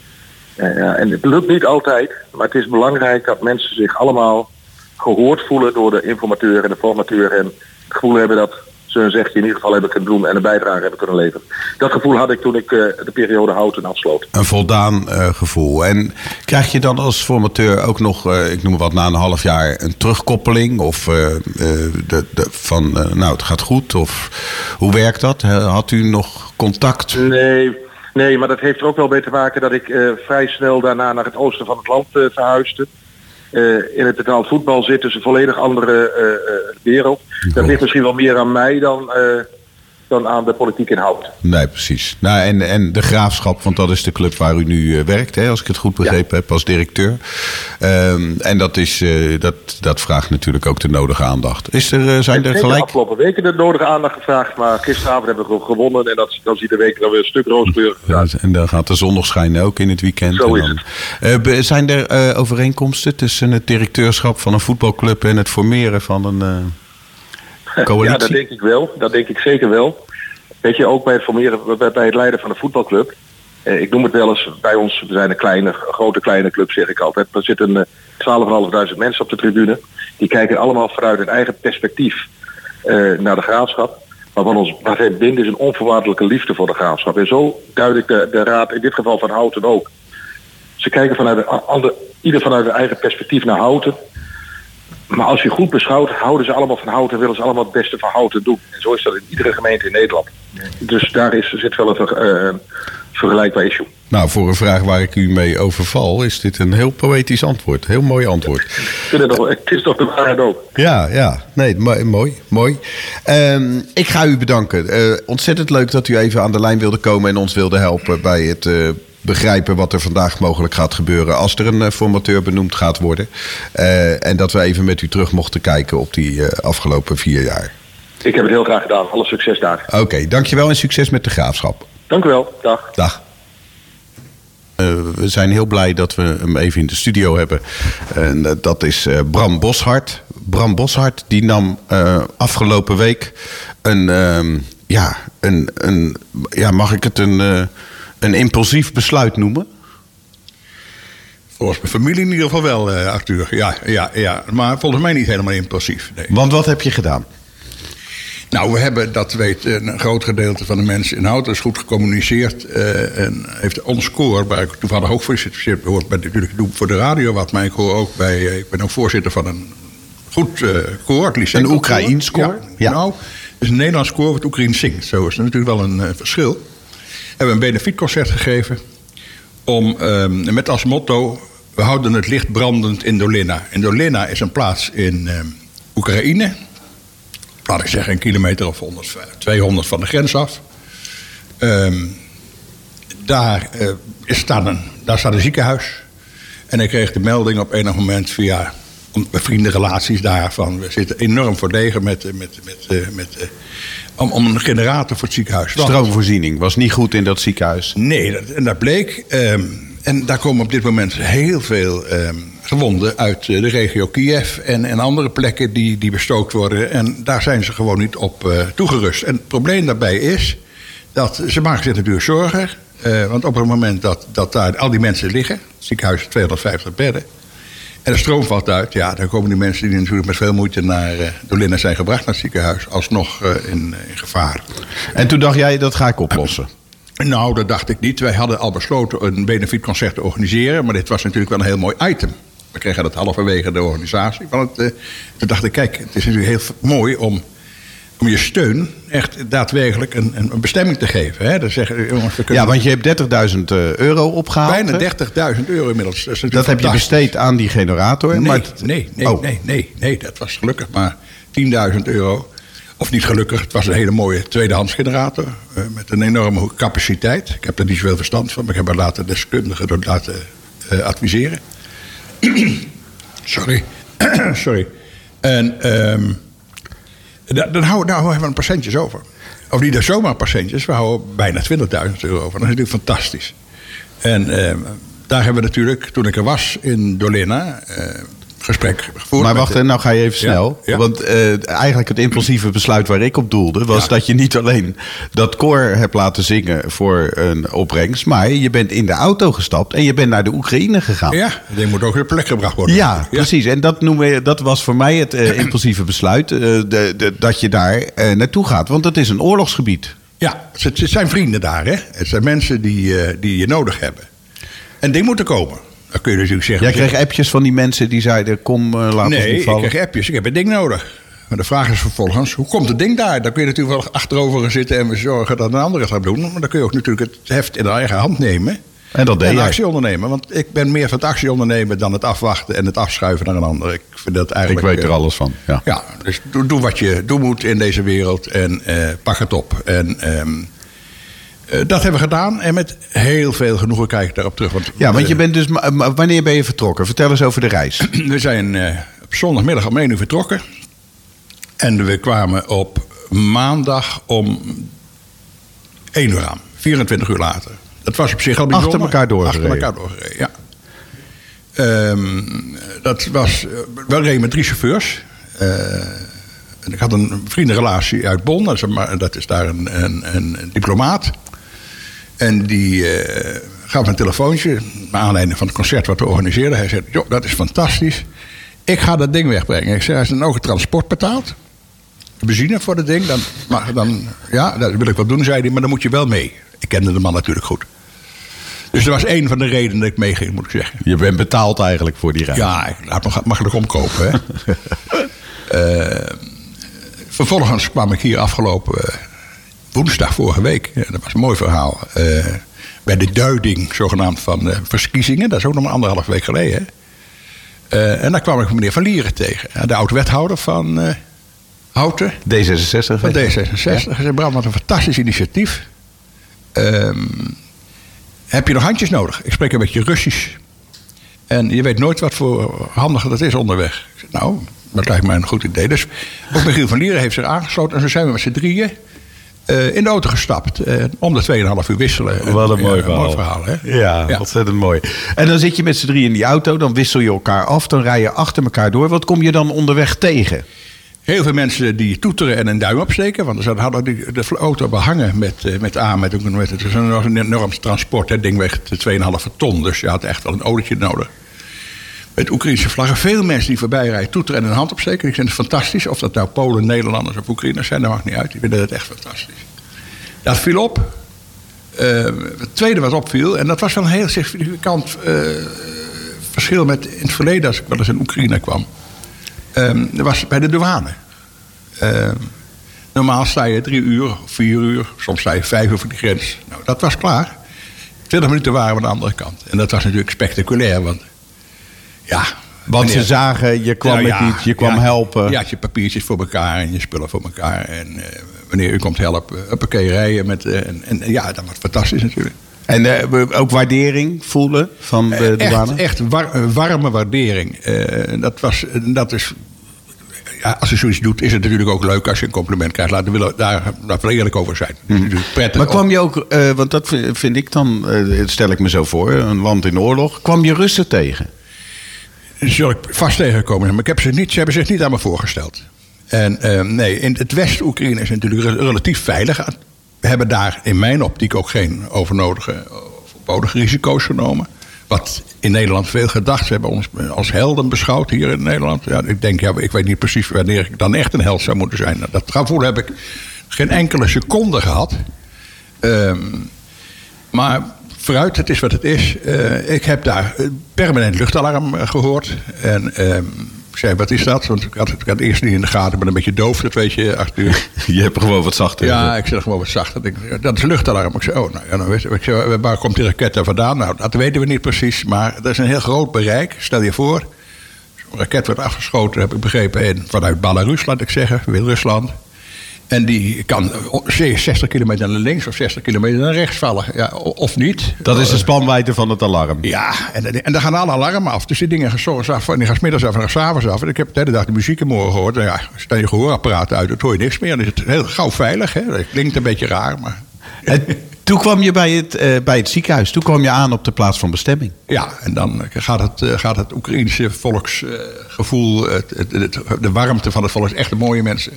en het lukt niet altijd, maar het is belangrijk dat mensen zich allemaal gehoord voelen door de informateur en de formateur en het gevoel hebben dat ze een zegje in ieder geval hebben kunnen doen en een bijdrage hebben kunnen leveren. Dat gevoel had ik toen ik uh, de periode houten afsloot. Een voldaan uh, gevoel. En krijg je dan als formateur ook nog, uh, ik noem wat, na een half jaar een terugkoppeling? Of de, de, van, nou het gaat goed? Of hoe werkt dat? Had u nog contact? Nee, nee maar dat heeft er ook wel mee te maken dat ik vrij snel daarna naar het oosten van het land verhuisde. Uh, in het betaald voetbal zit, dus een volledig andere uh, wereld. Dat ligt misschien wel meer aan mij dan, dan aan de politiek inhoud. Nee, precies. Nou, en, en de graafschap, want dat is de club waar u nu werkt, hè, als ik het goed begrepen heb, als directeur. Um, en dat, is, dat, dat vraagt natuurlijk ook de nodige aandacht. Is er, zijn er gelijk... de afgelopen weken de nodige aandacht gevraagd, maar gisteravond hebben we gewonnen en dat, dan de week dan weer een stuk rooskleurig ja, En dan gaat de zondag schijnen ook in het weekend. Zo is het. zijn er overeenkomsten tussen het directeurschap van een voetbalclub en het formeren van een coalitie? Ja, dat denk ik wel. Dat denk ik zeker wel. Weet je, ook bij het formeren, bij het leiden van een voetbalclub. Eh, ik noem het wel eens, bij ons, we zijn een kleine, grote kleine club zeg ik altijd. Er zitten uh, 12.500 mensen op de tribune. Die kijken allemaal vanuit hun eigen perspectief uh, naar de graafschap. Maar wat ons wat hen bindt is een onvoorwaardelijke liefde voor de graafschap. En zo duid ik de, de raad, in dit geval van Houten ook. Ze kijken vanuit een, ieder vanuit hun eigen perspectief naar Houten. Maar als je goed beschouwt, houden ze allemaal van houten en willen ze allemaal het beste van houten doen. En zo is dat in iedere gemeente in Nederland. Dus daar is, zit wel een uh, vergelijkbaar issue. Nou, voor een vraag waar ik u mee overval, is dit een heel poëtisch antwoord. Heel mooi antwoord. het, is toch de waarheid ook. Ja, ja. Nee, mooi, mooi. Um, ik ga u bedanken. Uh, ontzettend leuk dat u even aan de lijn wilde komen en ons wilde helpen bij het uh, begrijpen wat er vandaag mogelijk gaat gebeuren als er een uh, formateur benoemd gaat worden. Uh, en dat we even met u terug mochten kijken op die uh, afgelopen vier jaar. Ik heb het heel graag gedaan. Alle succes daar. Oké, okay, dankjewel en succes met de graafschap. Dank u wel. Dag. Dag. we zijn heel blij dat we hem even in de studio hebben. En dat is Bram Boshart. Bram Boshart, die nam eh, afgelopen week een, ehm, ja, een, een, ja, mag ik het een, eh, een impulsief besluit noemen? Volgens mijn familie in ieder geval wel, eh, Arthur. Ja, ja, ja, maar volgens mij niet helemaal impulsief. Nee. Want wat heb je gedaan? Nou, we hebben, dat weet een groot gedeelte van de mensen in Houten, is goed gecommuniceerd. eh, en heeft ons koor, waar ik toevallig ook voor zit, hoort ben natuurlijk doe voor de radio wat, maar ik hoor ook bij, eh, ik ben ook voorzitter van een goed eh koor, Een Oekraïens koor? Ja, Ja. nou, het is een Nederlands koor wat Oekraïens zingt. Zo is er natuurlijk wel een eh, verschil. Hebben een benefietconcert gegeven om, ehm, met als motto... we houden het licht brandend in Dolina. En Dolina is een plaats in ehm, Oekraïne. Laat ik zeggen een kilometer of 100, 200 van de grens af. Ehm, daar, eh, staat een, daar staat een ziekenhuis. En ik kreeg de melding op enig moment via bevriende relaties daarvan. We zitten enorm verdegen met, eh, met, met, eh, met, eh, om, om een generator voor het ziekenhuis. Want- Stroomvoorziening was niet goed in dat ziekenhuis. Nee, dat, en dat bleek. ehm, en daar komen op dit moment heel veel ehm, gewonden uit eh, de regio Kiev en, en andere plekken die, die bestookt worden. En daar zijn ze gewoon niet op eh, toegerust. En het probleem daarbij is dat ze maken zich natuurlijk zorgen. eh, want op het moment dat, dat daar al die mensen liggen, het ziekenhuis heeft 250 bedden. En de stroom valt uit, ja, dan komen die mensen die natuurlijk met veel moeite naar uh, Dolinna zijn gebracht naar het ziekenhuis, alsnog eh, in, in gevaar. En toen dacht jij, dat ga ik oplossen. Nou, dat dacht ik niet. Wij hadden al besloten een benefietconcert te organiseren. Maar dit was natuurlijk wel een heel mooi item. We kregen dat halverwege de organisatie. Van het, eh, toen dacht ik, kijk, het is natuurlijk heel mooi om, om je steun echt daadwerkelijk een, een bestemming te geven. Hè? Dan zeggen, jongens, we kunnen Ja, want je hebt 30.000 eh, euro opgehaald. bijna 30.000 euro inmiddels. Dat, is Dat heb je besteed aan die generator. Nee, maar het- nee, nee, Oh. nee, nee, nee, dat was gelukkig maar 10.000 euro. Of niet gelukkig, het was een hele mooie tweedehands generator. eh, met een enorme capaciteit. Ik heb er niet zoveel verstand van, maar ik heb er later deskundigen door laten eh, adviseren. (clears throat) Sorry. (clears throat) Sorry. En ehm, da- dan houden, nou hebben we een patiëntjes over. Of niet zomaar patiëntjes, we houden bijna 20.000 euro over. Dat is natuurlijk fantastisch. En ehm, daar hebben we natuurlijk, toen ik er was in Dolina, eh gesprek gevoerd. Maar wacht, de- nou ga je even snel. ja. Want eh, eigenlijk het impulsieve besluit waar ik op doelde... was Ja. dat je niet alleen dat koor hebt laten zingen voor een opbrengst... maar je bent in de auto gestapt en je bent naar de Oekraïne gegaan. Ja, die moet ook weer plek gebracht worden. Ja, precies. En dat, noemen we, dat was voor mij het eh, impulsieve besluit... eh, de, de, dat je daar naartoe gaat. Want het is een oorlogsgebied. Ja, het, zijn vrienden daar, hè. Het zijn mensen die, die je nodig hebben. En die moeten komen. Dan kun je natuurlijk zeggen... Jij kreeg appjes van die mensen die zeiden... kom, eh, laat ons Nee, niet ik vallen. krijg appjes. Ik heb een ding nodig. Maar de vraag is vervolgens, hoe komt het ding daar? Dan kun je natuurlijk wel achterover gaan zitten en we zorgen dat een andere gaat doen. Maar dan kun je ook natuurlijk het heft in de eigen hand nemen. En dat deed en actie ondernemen. Want ik ben meer van het actie ondernemen dan het afwachten en het afschuiven naar een ander. Ik vind dat Ik eigenlijk... weet er eh, alles van. Ja. Ja, dus doe, doe wat je doen moet in deze wereld en eh, pak het op. En ehm, eh, dat hebben we gedaan en met heel veel genoegen kijk ik daarop terug. Want, Ja, want je eh, bent dus. Wanneer ben je vertrokken? Vertel eens over de reis. (clears throat) we zijn eh, op zondagmiddag om 1 uur vertrokken. En we kwamen op maandag om 1 uur aan. 24 uur later. Dat was op zich al bijzonder. Achter elkaar doorgereden. Achter elkaar doorgereden, ja. Ehm, dat was... eh, We reden met drie chauffeurs. Eh, ik had een vriendenrelatie uit Bonn. Dat is, een- dat is daar een, een, een diplomaat. En die eh, gaf me een telefoontje. Naar aanleiding van het concert wat we organiseerden. Hij zei: Joh, dat is fantastisch. Ik ga dat ding wegbrengen. Ik zei: Als je dan ook het transport betaalt. De benzine voor dat ding. Dan, mag, dan, ja, dat wil ik wel doen, zei hij. Maar dan moet je wel mee. Ik kende de man natuurlijk goed. Dus dat was één van de redenen dat ik meeging, moet ik zeggen. Je bent betaald eigenlijk voor die reis. Ja, ik laat me makkelijk omkopen. Hè. (laughs) Eh, vervolgens kwam ik hier afgelopen eh, woensdag vorige week. Ja, dat was een mooi verhaal. eh, bij de duiding, zogenaamd, van de verkiezingen. Dat is ook nog maar anderhalf week geleden. Eh, en daar kwam ik meneer Van Lieren tegen. ja, De oud-wethouder van eh, Houten. D66. Van D66. Hij zei, Bram, wat een fantastisch initiatief. Ehm, heb je nog handjes nodig? Ik spreek een beetje Russisch. En je weet nooit wat voor handige dat is onderweg. Ik zei, nou, dat lijkt mij een goed idee. Dus ook Michiel van Lieren heeft zich aangesloten. En zo zijn we met z'n drieën eh, in de auto gestapt. eh, om de 2,5 uur wisselen. Wat een Ja, mooi verhaal. mooi verhaal hè? Ja, Ja. ontzettend mooi. En dan zit je met z'n drie in die auto, dan wissel je elkaar af, dan rij je achter elkaar door. Wat kom je dan onderweg tegen? Heel veel mensen die toeteren en een duim opsteken. Want ze hadden die, de auto behangen met, eh, met A. Met, met, het een, een enorm transport. Het ding weegt 2,5 ton. Dus je had echt wel een olietje nodig. Met Oekraïnse vlaggen. Veel mensen die voorbij rijden toeteren en een hand opsteken. Die vinden het fantastisch. Of dat nou Polen, Nederlanders of Oekraïners zijn, dat maakt niet uit. Die vinden het echt fantastisch. Dat viel op. Eh, het tweede wat opviel, en dat was wel een heel significant eh, verschil met in het verleden als ik wel eens in Oekraïne kwam. Ehm, dat was bij de douane. Ehm, normaal sta je drie uur, vier uur, soms sta je vijf uur voor de grens. Nou, dat was klaar. Twintig minuten waren we aan de andere kant. En dat was natuurlijk spectaculair, want ja. Want ze zagen, je kwam Nou met ja, iets, je kwam ja, helpen. Je had je papiertjes voor elkaar en je spullen voor elkaar. En eh, wanneer u komt helpen, huppakee rijden. Met, eh, en, en ja, dat was fantastisch natuurlijk. En eh, ook waardering voelen van de Eh, douane? echt echt war- een warme waardering. Eh, dat, was, dat is... Ja, als je zoiets doet, is het natuurlijk ook leuk als je een compliment krijgt. Laten we daar, daar eerlijk over zijn. Natuurlijk prettig. Mhm. Maar kwam je ook, eh, want dat vind ik dan, eh, stel ik me zo voor, een land in oorlog. Kwam je Russen tegen? Zul ik vast tegenkomen. Maar ik heb ze, niet, ze hebben zich niet aan me voorgesteld. En eh, nee, in het West-Oekraïne is natuurlijk re- relatief veilig. We hebben daar in mijn optiek ook geen overnodige of overbodige risico's genomen. Wat in Nederland veel gedacht. Ze hebben ons als helden beschouwd hier in Nederland. Ja, ik denk, ja, ik weet niet precies wanneer ik dan echt een held zou moeten zijn. Nou, Dat gevoel heb ik geen enkele seconde gehad. Ehm, maar vooruit, het is wat het is. Eh, ik heb daar permanent luchtalarm eh, gehoord. En ik zei, wat is dat? Want ik had, ik had het eerst niet in de gaten. Ik ben een beetje doof, dat weet je, Arthur. (laughs) Je hebt gewoon wat zachter. Ja, ik zeg gewoon wat zachter. Ik, dat is luchtalarm. Ik zei, oh, nou ja, dan weet ik zei, waar komt die raket dan vandaan? Nou, dat weten we niet precies. Maar dat is een heel groot bereik. Stel je voor, zo'n raket wordt afgeschoten, heb ik begrepen, in, vanuit Belarus, laat ik zeggen, Wit-Rusland. En die kan 60 kilometer naar links of 60 kilometer naar rechts vallen. Ja, of niet. Dat is de spanwijdte van het alarm. Ja, en, en dan gaan alle alarmen af. Dus die dingen gaan af en die gaan 's middags af en dan gaan 's avonds af. En ik heb de hele dag de muziek in morgen gehoord. Nou ja, stel je gehoorapparaat uit, dan hoor je niks meer. Dan is het heel gauw veilig. Hè? Dat klinkt een beetje raar, maar... En toen kwam je bij het, eh, bij het ziekenhuis. Toen kwam je aan op de plaats van bestemming. Ja, en dan gaat het, eh, gaat het Oekraïnse volksgevoel, de warmte van het volk, echt de mooie mensen,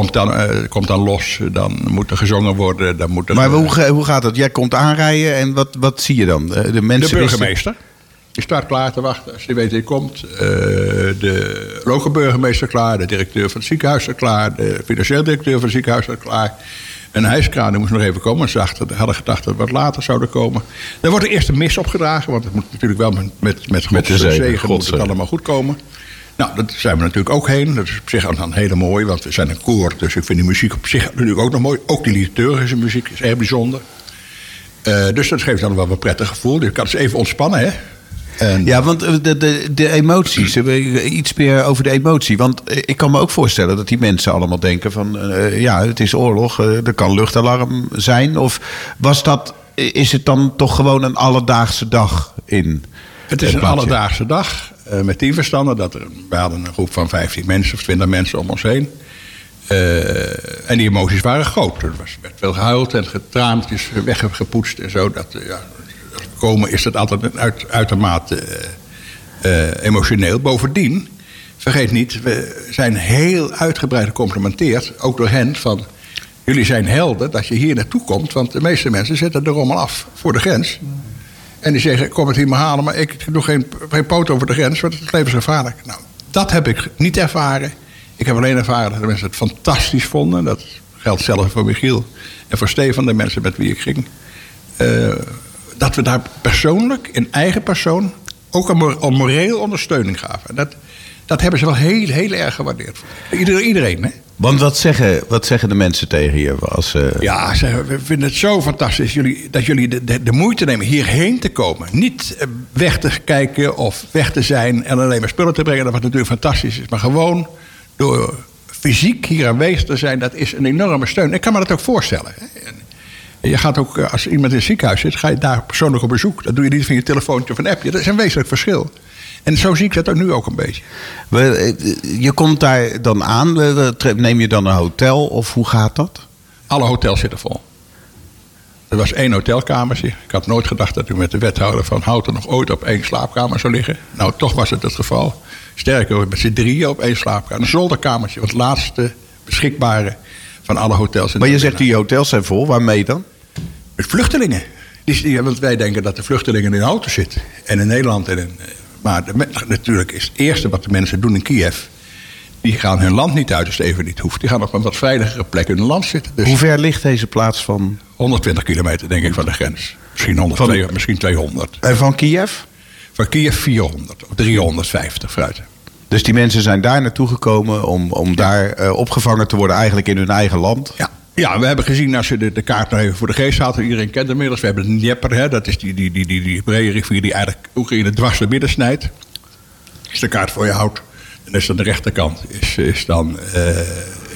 komt dan, eh, komt dan los. Dan moet er gezongen worden. Dan moet er, Maar hoe, ga- hoe gaat dat? Jij komt aanrijden en wat, wat zie je dan? Eh, De, de mensen burgemeester. Die staat klaar te wachten als die weet dat hij komt. Eh, de lokale burgemeester klaar. De directeur van het ziekenhuis staat klaar. De financieel directeur van het ziekenhuis staat klaar. Een hijskraan die moest nog even komen. Ze dachten- hadden gedacht dat we wat later zouden komen. Dan wordt er eerst een mis opgedragen. Want het moet natuurlijk wel met, met, met Met de zegen, moet het zegen. allemaal goed komen. Nou, daar zijn we natuurlijk ook heen. Dat is op zich dan heel mooi, want we zijn een koor. Dus ik vind die muziek op zich natuurlijk ook nog mooi. Ook die liturgische muziek is erg bijzonder. Eh, dus dat geeft dan wel een prettig gevoel. Je kan eens even ontspannen, hè? En, Ja, want eh, de, de, de emoties, eh, iets meer over de emotie. Want ik kan me ook voorstellen dat die mensen allemaal denken van... ja, het is oorlog, er kan luchtalarm zijn. Of was dat, is het dan toch gewoon een alledaagse dag in Het is een alledaagse dag eh, met die verstanden. Dat er, we hadden een groep van 15 mensen of 20 mensen om ons heen. Eh, en die emoties waren groot. Er was, werd veel gehuild en getraand, weggepoetst en zo. Dat, eh, ja, komen is dat altijd uit, uitermate emotioneel. Bovendien, vergeet niet, we zijn heel uitgebreid gecomplimenteerd, ook door hen, van... Jullie zijn helden dat je hier naartoe komt, want de meeste mensen zetten de rommel af voor de grens. En die zeggen, kom het hier maar halen, maar ik doe geen, geen poot over de grens, want het is levensgevaarlijk. Nou, dat heb ik niet ervaren. Ik heb alleen ervaren dat de mensen het fantastisch vonden. Dat geldt zelfs voor Michiel en voor Stefan, de mensen met wie ik ging. Eh, dat we daar persoonlijk, in eigen persoon, ook een, mor- een moreel ondersteuning gaven. En Dat, dat hebben ze wel heel, heel erg gewaardeerd. Iedereen hè? Want wat zeggen, wat zeggen de mensen tegen je als... eh, Ja, ze, we vinden het zo fantastisch jullie, dat jullie de, de, de moeite nemen hierheen te komen. Niet eh, weg te kijken of weg te zijn en alleen maar spullen te brengen. Wat natuurlijk fantastisch is. Maar gewoon door fysiek hier aanwezig te zijn, dat is een enorme steun. Ik kan me dat ook voorstellen. je gaat ook, eh, als iemand in het ziekenhuis zit, ga je daar persoonlijk op bezoek. Dat doe je niet van je telefoontje of een appje. Dat is een wezenlijk verschil. En zo zie ik dat ook nu ook een beetje. eh, je komt daar dan aan, eh, neem je dan een hotel of hoe gaat dat? Alle hotels zitten vol. Er was één hotelkamertje. Ik had nooit gedacht dat u met de wethouder van Houten nog ooit op één slaapkamer zou liggen. Nou, toch was het het geval. Sterker, met z'n drieën op één slaapkamer. Een zolderkamertje, het laatste beschikbare van alle hotels. In Maar je zegt die hotels zijn vol. Waarmee dan? met vluchtelingen. Die, want wij denken dat de vluchtelingen in auto zitten. En in Nederland. En in, maar de natuurlijk is het eerste wat de mensen doen in Kiev. Die gaan hun land niet uit als het even niet hoeft. Die gaan op een wat veiligere plek in hun land zitten. Dus Hoe ver ligt deze plaats van, 120 kilometer denk ik van de grens. Misschien 100, Van- 200, misschien 200. en van Kiev? Van Kiev 400 of 350 fruit. Dus die mensen zijn daar naartoe gekomen om, om daar eh, opgevangen te worden, eigenlijk in hun eigen land. Ja. Ja, we hebben gezien als je de, de kaart nog even voor de geest haalt. Iedereen kent inmiddels. We hebben de Dnieper, hè, dat is die, die, die, die, die brede rivier die eigenlijk Oekraïne dwars door midden snijdt. Als de kaart voor je houdt. En is aan de rechterkant is, is dan, eh,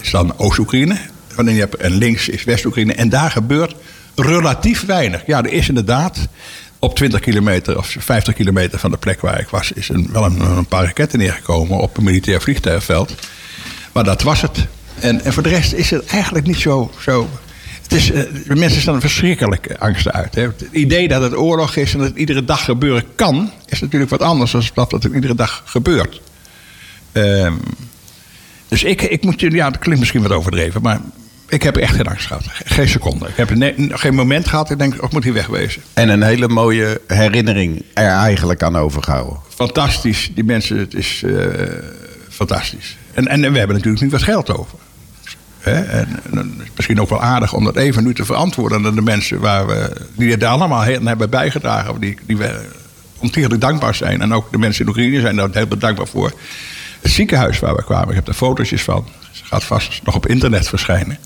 is dan Oost-Oekraïne van de. En links is West-Oekraïne. En daar gebeurt relatief weinig. Ja, er is inderdaad op 20 kilometer of 50 kilometer van de plek waar ik was... is een, wel een, een paar raketten neergekomen op een militair vliegtuigveld. Maar dat was het. En, en voor de rest is het eigenlijk niet zo. zo het is, eh, de mensen staan verschrikkelijke angsten uit. Hè. Het idee dat het oorlog is en dat het iedere dag gebeuren kan, is natuurlijk wat anders dan dat het iedere dag gebeurt. Ehm, dus ik, ik moet je, ja, dat klinkt misschien wat overdreven, maar ik heb echt geen angst gehad. Geen seconde. Ik heb geen moment gehad. Ik denk, ik moet hier wegwezen. En een hele mooie herinnering er eigenlijk aan overgehouden. Fantastisch. Die mensen, het is eh, fantastisch. En, en we hebben natuurlijk niet wat geld over. En, het misschien ook wel aardig om dat even nu te verantwoorden aan de mensen waar we, die er allemaal hebben bijgedragen. Die, die we ontiegelijk dankbaar zijn. En ook de mensen in Oekraïne zijn daar heel dankbaar voor. Het ziekenhuis waar we kwamen, ik heb daar fotootjes van. Ze gaat vast nog op internet verschijnen.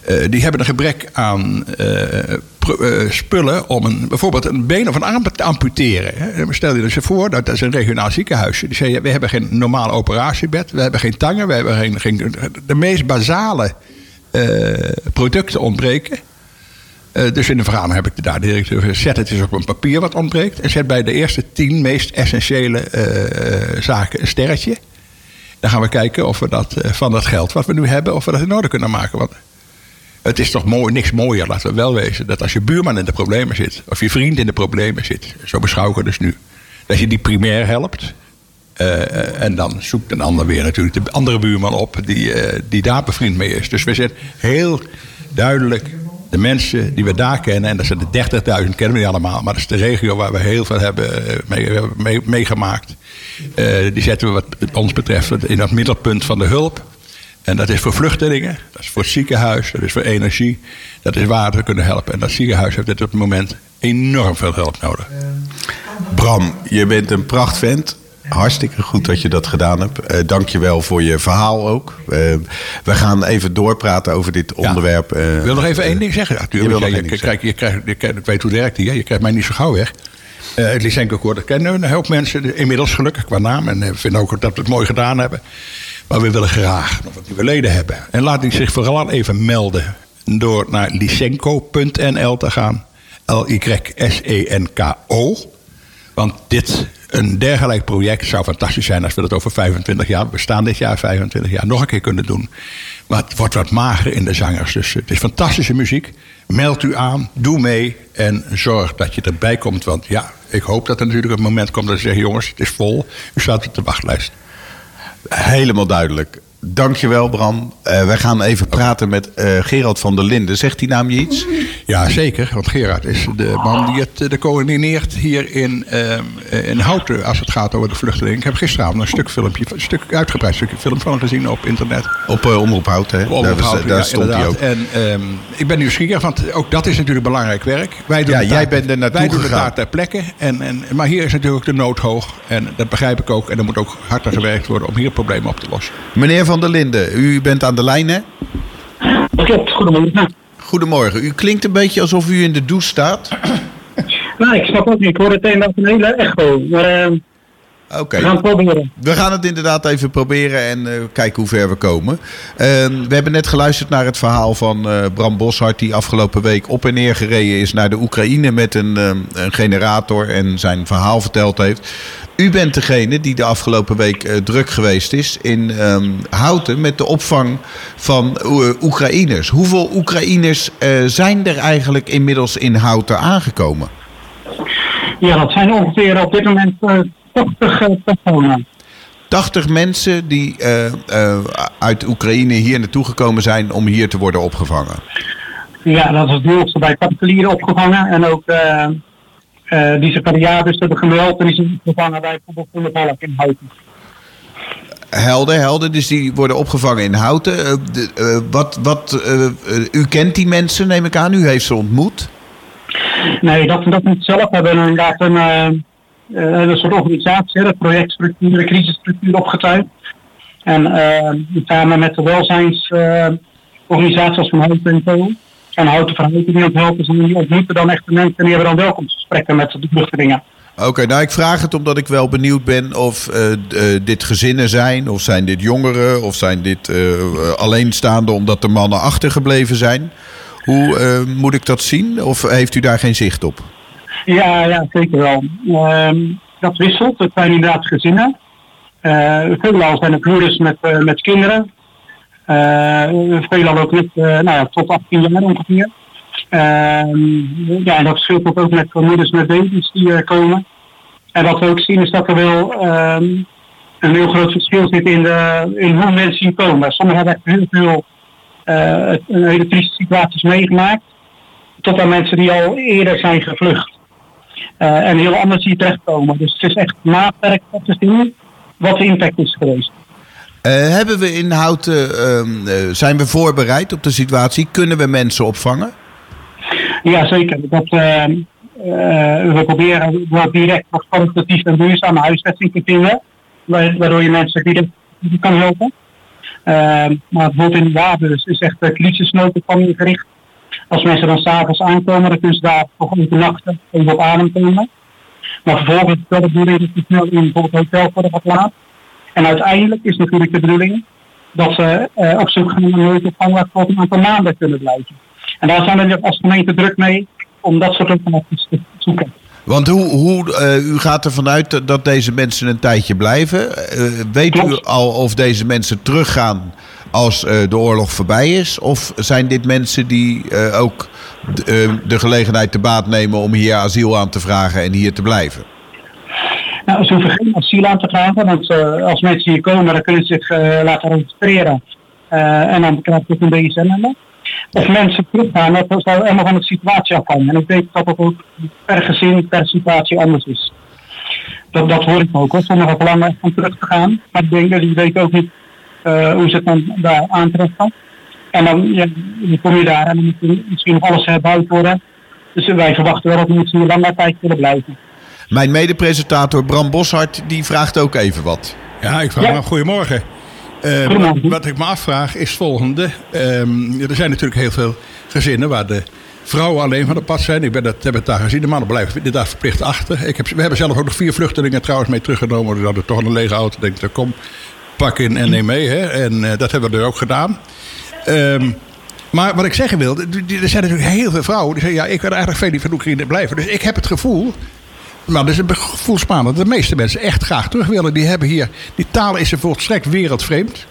Eh, die hebben een gebrek aan eh, spullen om een, bijvoorbeeld een been of een arm te amputeren. Stel je dus voor, dat, is een regionaal ziekenhuisje. Die zeggen, we hebben geen normaal operatiebed, we hebben geen tangen, we hebben geen, de meest basale eh, producten ontbreken. Eh, dus in de vergadering heb ik daar de directeur gezegd, zet het eens op een papier wat ontbreekt. En zet bij de eerste tien meest essentiële eh, zaken een sterretje. Dan gaan we kijken of we dat eh, van dat geld wat we nu hebben, of we dat in orde kunnen maken. Want het is toch mooi, niks mooier, laten we wel wezen, dat als je buurman in de problemen zit, of je vriend in de problemen zit, zo beschouw ik het dus nu, dat je die primair helpt. Eh, en dan zoekt een ander weer natuurlijk de andere buurman op die, eh, die daar bevriend mee is. Dus we zijn heel duidelijk de mensen die we daar kennen, en dat zijn de 30.000, kennen we niet allemaal, maar dat is de regio waar we heel veel hebben eh, meegemaakt. Die zetten we wat ons betreft in dat middelpunt van de hulp. En dat is voor vluchtelingen, dat is voor het ziekenhuis, dat is voor energie, dat is waar we kunnen helpen. En dat ziekenhuis heeft op dit moment enorm veel hulp nodig. Bram, je bent een prachtvent. Hartstikke goed dat je dat gedaan hebt. Eh Dank je wel voor je verhaal ook. Eh, we gaan even doorpraten over dit onderwerp. eh, Ik wil nog even één ding zeggen. Natuurlijk, ja, je, je, je ik weet hoe het werkt hier. Je krijgt mij niet zo gauw weg. Het Lysenko-akkoord, kennen een hoop mensen. Inmiddels gelukkig qua naam. En vinden ook dat we het mooi gedaan hebben. Maar we willen graag nog wat nieuwe leden hebben. En laat die zich vooral even melden. Door naar lysenko.nl te gaan. L-Y-S-E-N-K-O. Want dit, een dergelijk project zou fantastisch zijn als we dat over 25 jaar, we staan dit jaar 25 jaar, nog een keer kunnen doen. Maar het wordt wat mager in de zangers. Dus het is fantastische muziek. Meld u aan, doe mee en zorg dat je erbij komt. Want ja, ik hoop dat er natuurlijk een moment komt dat ze zeggen: jongens, het is vol, u staat op de wachtlijst. Helemaal duidelijk. Dankjewel, Bram. Eh wij gaan even praten met eh, Gerald van der Linden. Zegt die naam je iets? Ja, zeker. Want Gerard is de man die het eh, de coördineert hier in, in Houten als het gaat over de vluchtelingen. Ik heb gisteravond een stuk filmpje, een stuk uitgebreid stukje film van gezien op internet. Op uh, Omroep Houten, hè? Op daar ja, stond hij ook. inderdaad. En ehm, ik ben nieuwsgierig, want ook dat is natuurlijk belangrijk werk. Wij doen Ja, het jij daar- bent er naartoe Wij doen het daar ter plekke. En, en, maar hier is natuurlijk de nood hoog. En dat begrijp ik ook. En er moet ook hard aan gewerkt worden om hier problemen op te lossen. Meneer van der Linden, u bent aan de lijn, hè? Dat klopt, goedemorgen. Goedemorgen. U klinkt een beetje alsof u in de douche staat. Nou, ik snap ook niet. Ik hoor het een een hele echo. Maar eh, Oké. We gaan het proberen. We gaan het inderdaad even proberen en eh, kijken hoe ver we komen. Ehm, we hebben net geluisterd naar het verhaal van eh, Bram Boshart... die afgelopen week op en neer gereden is naar de Oekraïne... met een, ehm, een generator en zijn verhaal verteld heeft. U bent degene die de afgelopen week eh, druk geweest is in ehm, Houten... met de opvang van Oe- Oekraïners. Hoeveel Oekraïners zijn er eigenlijk inmiddels in Houten aangekomen? Ja, dat zijn ongeveer op dit moment 80 eh, personen. 80 mensen die eh, eh, uit Oekraïne hier naartoe gekomen zijn om hier te worden opgevangen. Ja, dat is deels bij particulieren opgevangen. En ook eh eh die secretariaten hebben gemeld en die zijn opgevangen bij bijvoorbeeld Valk in Houten. Helder, helder. Dus die worden opgevangen in Houten. De- wat, wat, u kent die mensen, neem ik aan. U heeft ze ontmoet. Nee, dat, dat niet zelf. We hebben inderdaad een, een soort organisatie, de projectstructuur, de crisisstructuur opgetuigd. En eh, samen met de welzijnsorganisaties als van Houten en Co. En Houten van Houten die ons helpen, zijn, die ontmoeten dan echt de mensen en die hebben dan welkomstgesprekken met de vluchtelingen. Oké, nou ik vraag het omdat ik wel benieuwd ben of eh, eh, dit gezinnen zijn, of zijn dit jongeren, of zijn dit eh, alleenstaande omdat de mannen achtergebleven zijn. Hoe eh, moet ik dat zien? Of heeft u daar geen zicht op? Ja, ja, zeker wel. Ehm, dat wisselt. Het zijn inderdaad gezinnen. Eh veelal zijn het broeders met, eh, met kinderen. Eh veelal ook eh, nou ja, tot 18 jaar ongeveer. Ehm, ja, en dat verschilt ook met moeders met baby's die komen. En wat we ook zien is dat er wel ehm, een heel groot verschil zit in, de, in hoe mensen komen. Sommigen hebben echt heel veel hele trieste situaties meegemaakt. Tot aan mensen die al eerder zijn gevlucht. Eh, en heel anders hier terechtkomen. Dus het is echt maatwerk op te zien wat de impact is geweest. Eh, hebben we in Houten, ehm, eh, zijn we voorbereid op de situatie? Kunnen we mensen opvangen? Ja, zeker. Dat, eh, eh, we proberen direct wat kwalitatief en duurzame huisvesting te vinden. wa- Waardoor je mensen direct kan helpen. Eh, maar bijvoorbeeld in de Wabus is echt de crisisnoodopvang gericht. Als mensen dan s'avonds aankomen, dan kunnen ze daar toch overnachten, even op adem komen. Maar vervolgens is wel de bedoeling dat ze snel in bijvoorbeeld hotel worden geplaatst. En uiteindelijk is natuurlijk de bedoeling dat ze eh, op zoek gaan naar een noodopvang waar ze tot een aantal maanden kunnen blijven. En daar zijn we als gemeente druk mee om dat soort informaties te zoeken. Want hoe, hoe, eh, u gaat ervan uit dat- deze mensen een tijdje blijven. Eh, weet u al of deze mensen teruggaan als eh, de oorlog voorbij is? Of zijn dit mensen die eh, ook d- eh, de gelegenheid te baat nemen om hier asiel aan te vragen en hier te blijven? Nou, ze hoeven geen asiel aan te vragen, want als mensen hier komen, dan kunnen ze zich laten registreren. En dan krijg je ook een BSN-nummer. Of mensen teruggaan, dat zou helemaal van de situatie afhangen. En ik weet dat dat ook per gezin, per situatie anders is. Dat, dat hoor ik ook. Hoor. Sommigen verlangen echt om terug te gaan. Maar ik denk dat die weten ook niet hoe ze het dan daar aantreffen. En dan, ja, dan kom je daar en dan moet je misschien nog alles herbouwd worden. Dus wij verwachten wel dat we misschien een lange tijd willen blijven. Mijn medepresentator Bram Boshart die vraagt ook even wat. Ja, ik vraag Ja. me af, goedemorgen. Eh, wat, Goedemorgen. wat ik me afvraag is het volgende. Ehm, er zijn natuurlijk heel veel gezinnen waar de vrouwen alleen van de pad zijn. Ik ben dat, heb het daar gezien. De mannen blijven inderdaad verplicht achter. Ik heb, we hebben zelf ook nog vier vluchtelingen trouwens mee teruggenomen. We hadden toch een lege auto. Denk ik, kom, pak in en neem mee. Hè. En eh, dat hebben we er ook gedaan. Ehm, maar wat ik zeggen wil, er zijn natuurlijk heel veel vrouwen die zeggen: ja, ik wil eigenlijk veel liever in Oekraïne blijven. Dus ik heb het gevoel maar dat is een gevoelsmaan dat de meeste mensen echt graag terug willen. Die hebben hier, die taal is er volstrekt wereldvreemd.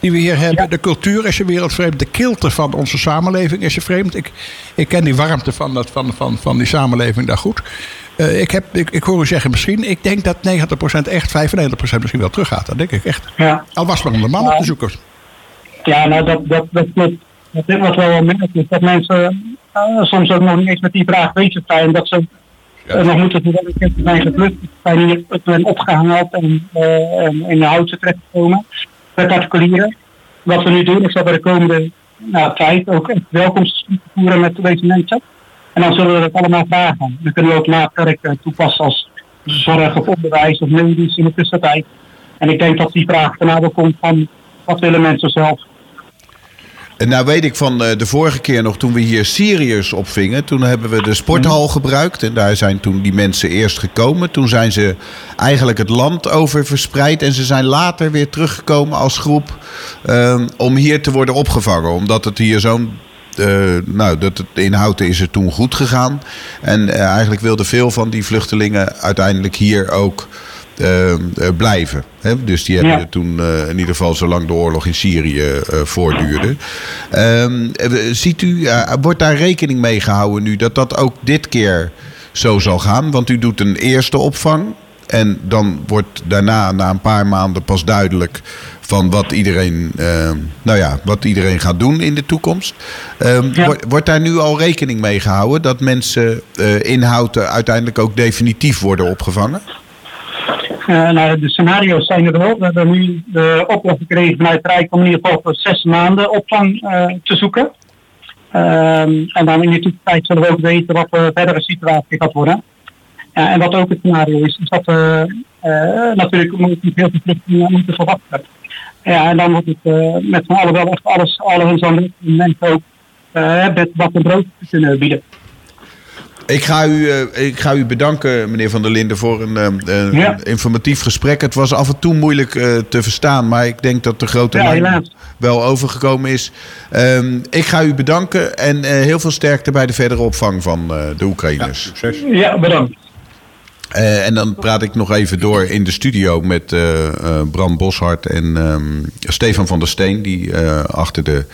Die we hier hebben. De cultuur is er wereldvreemd. De kilte van onze samenleving is er vreemd. Ik, ik ken die warmte van, dat, van, van, van die samenleving daar goed. Eh, ik, heb, ik, ik hoor u zeggen misschien, ik denk dat 90% echt, 95% misschien wel teruggaat. Dat denk ik echt. Ja. Al was het maar om de mannen Ja. te zoeken. Ja, nou dat, dat, dat klopt. Dit wat wel is dat mensen eh, soms ook nog niet eens met die vraag bezig zijn. Dat ze eh, nog moeten verwerken, zijn gevlucht, ze zijn hier opgehaald en en in de houten terechtgekomen. Bij particulieren. Wat we nu doen is dat we de komende nou, tijd ook welkomstgesprekken voeren met deze mensen. En dan zullen we dat allemaal vragen. Dan kunnen we ook maatwerk eh, toepassen als zorg of onderwijs of medisch in de tussentijd. En ik denk dat die vraag vanavond komt van wat willen mensen zelf. En nou weet ik van eh, de vorige keer nog, toen we hier Syriërs opvingen, toen hebben we de sporthal gebruikt. En daar zijn toen die mensen eerst gekomen. Toen zijn ze eigenlijk het land over verspreid. En ze zijn later weer teruggekomen als groep ehm, om hier te worden opgevangen. Omdat het hier zo'n eh, nou, dat het in Houten is het toen goed gegaan. En eh, eigenlijk wilden veel van die vluchtelingen uiteindelijk hier ook eh, blijven. Hè? Dus die hebben Ja. toen in ieder geval zolang de oorlog in Syrië voortduurde. Ehm, eh, ziet u, wordt daar rekening mee gehouden nu dat dat ook dit keer zo zal gaan? Want u doet een eerste opvang. En dan wordt daarna, na een paar maanden, pas duidelijk van wat iedereen, eh, nou ja, wat iedereen gaat doen in de toekomst. Ehm, Ja. wordt, wordt daar nu al rekening mee gehouden dat mensen eh in Houten uiteindelijk ook definitief worden opgevangen? Eh, nou, de scenario's zijn er wel. We hebben nu de opdracht gekregen vanuit het Rijk om in ieder geval voor zes maanden opvang te zoeken. Ehm, en dan in de tussentijd zullen we ook weten wat de verdere situatie gaat worden. En wat ook het scenario is, is dat we natuurlijk heel veel vluchtelingen moeten verwachten. Ja, en dan wordt het eh, met z'n allen wel echt alles, alles aan de mensen ook eh, met wat en brood te kunnen bieden. Ik ga, u, eh, ik ga u bedanken, meneer Van der Linden, voor een, eh, een Ja. informatief gesprek. Het was af en toe moeilijk eh, te verstaan, maar ik denk dat de grote Ja, wel overgekomen is. Ehm, ik ga u bedanken en eh, heel veel sterkte bij de verdere opvang van eh, de Oekraïners. Succes. Ja, bedankt. Eh, en dan praat ik nog even door in de studio met eh, eh, Bram Boshart en ehm, Stefan van der Steen, die achter de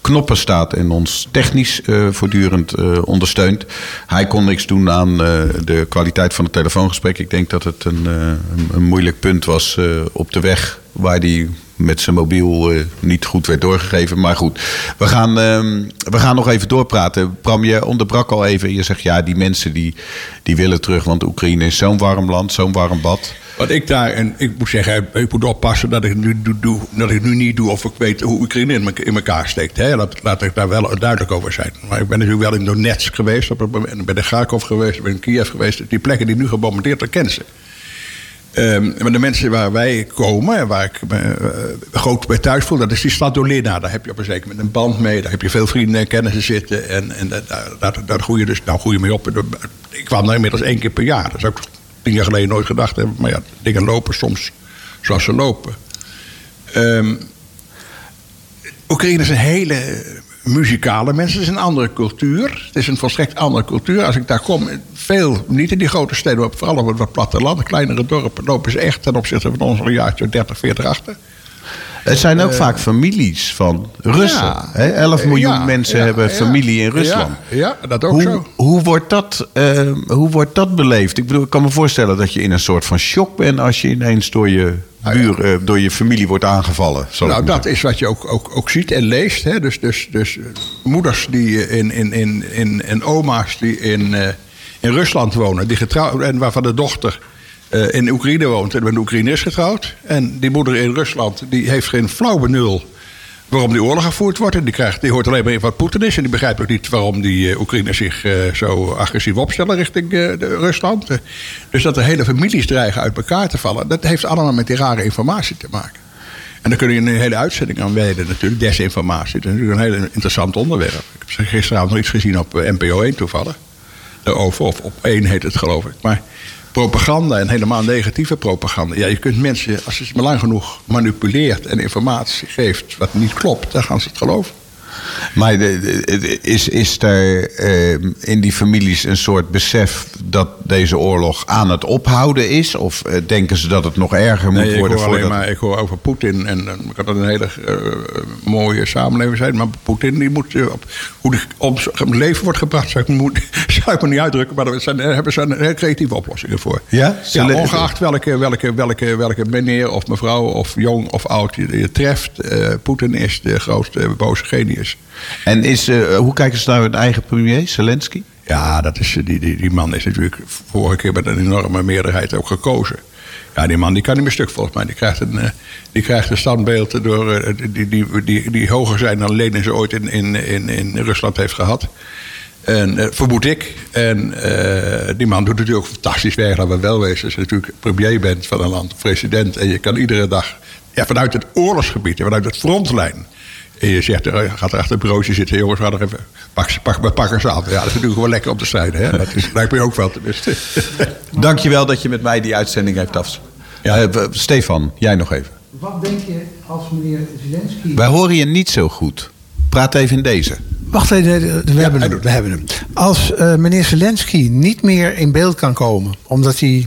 knoppen staat en ons technisch voortdurend ondersteunt. Hij kon niks doen aan de kwaliteit van het telefoongesprek. Ik denk dat het een, een, moeilijk punt was op de weg waar hij met zijn mobiel eh, niet goed werd doorgegeven. Maar goed, we gaan, ehm, we gaan nog even doorpraten. Bram, je onderbrak al even. Je zegt ja, die mensen die, die willen terug. Want Oekraïne is zo'n warm land, zo'n warm bad. Wat ik daar, en ik moet zeggen, ik moet oppassen dat ik nu, doe, dat ik nu niet doe of ik weet hoe Oekraïne in, elkaar steekt. Hè. Laat, laat ik daar wel duidelijk over zijn. Maar ik ben natuurlijk wel in Donetsk geweest, op ben in Kharkov geweest, ben in Kiev geweest. Die plekken die nu gebombardeerd worden, kennen ze. Ehm, maar de mensen waar wij komen en waar ik me eh, groot bij thuis voel, dat is die stad Dolina. Daar heb je op een zeker moment een band mee. Daar heb je veel vrienden en kennissen zitten. En, en daar, daar, groei je dus nou, groei je mee op. Ik kwam daar inmiddels één keer per jaar. Dat is ook tien jaar geleden nooit gedacht hebben. Maar ja, dingen lopen soms zoals ze lopen. Ehm, Oekraïne is een hele muzikale mensen. Het is een andere cultuur. Het is een volstrekt andere cultuur. Als ik daar kom, veel, niet in die grote steden, maar vooral op het wat platteland, kleinere dorpen, lopen ze echt ten opzichte van ons al een jaartje 30, 40 achter. Het zijn ook vaak families van Russen. Ja. hè? 11 miljoen Ja, mensen ja, hebben familie in Rusland. Ja, ja, dat ook hoe, zo. Hoe wordt, dat, eh, hoe wordt dat beleefd? Ik bedoel, ik kan me voorstellen dat je in een soort van shock bent als je ineens door je, buur, eh, door je familie wordt aangevallen. Nou, dat is wat je ook, ook, ook ziet en leest. Hè? Dus, dus, dus eh, moeders die in, in, in, in, en oma's die in, eh, in Rusland wonen, die getrouwd, en waarvan de dochter eh, in Oekraïne woont en met een Oekraïne is getrouwd. En die moeder in Rusland die heeft geen flauw benul waarom die oorlog gevoerd wordt. En die, krijgt, die hoort alleen maar in wat Poetin is. En die begrijpt ook niet waarom die uh, Oekraïners zich uh, zo agressief opstellen richting de Rusland. Dus dat er hele families dreigen uit elkaar te vallen. Dat heeft allemaal met die rare informatie te maken. En daar kun je een hele uitzending aan wijden natuurlijk. Desinformatie. Dat is natuurlijk een heel interessant onderwerp. Ik heb gisteravond nog iets gezien op eh, NPO 1 toevallig. Daarover, of op 1 heet het geloof ik. Maar propaganda en helemaal negatieve propaganda. Ja, je kunt mensen, als je ze maar lang genoeg manipuleert en informatie geeft wat niet klopt, dan gaan ze het geloven. Maar de, de, is, is er uh, in die families een soort besef dat deze oorlog aan het ophouden is? Of uh, denken ze dat het nog erger moet nee, worden? Ik hoor, alleen maar, ik hoor over Poetin en kan dat een hele uh, mooie samenleving zijn. Maar Poetin die moet op hoe die om zijn leven wordt gebracht, zou ik, moet, (laughs) zou ik me niet uitdrukken. Maar daar zijn, hebben ze een heel creatieve oplossingen voor. Ja? ja ongeacht welke, welke, welke, welke meneer of mevrouw of jong of oud je, je treft. Poetin is de grootste boze genius. En is, uh, hoe kijken ze naar hun eigen premier, Zelensky? Ja, dat is, die, die, die man is natuurlijk vorige keer met een enorme meerderheid ook gekozen. Ja, die man die kan niet meer stuk volgens mij. Die krijgt een, uh, die krijgt een standbeeld door, die, die, die, die hoger zijn dan Lenin ze ooit in, in, in, in Rusland heeft gehad. En vermoed ik. En die man doet natuurlijk ook fantastisch werk, laten we wel wezen. Als je natuurlijk premier bent van een land, president. En je kan iedere dag ja, vanuit het oorlogsgebied, vanuit het frontlijn En je zegt, eh, gaat er achter het bureautje zitten. Jongens, ga er even, pak, pak, pak eens aan. Ja, dat is natuurlijk gewoon lekker om te strijden. Hè? Dat is, lijkt me ook wel tenminste. (laughs) Dankjewel dat je met mij die uitzending heeft af. Ja. Stefan, jij nog even. Wat denk je als meneer Zelensky... Wij horen je niet zo goed. Praat even in deze. Wacht even, we, hebben, hem, we hebben hem. Als uh, meneer Zelensky niet meer in beeld kan komen... omdat hij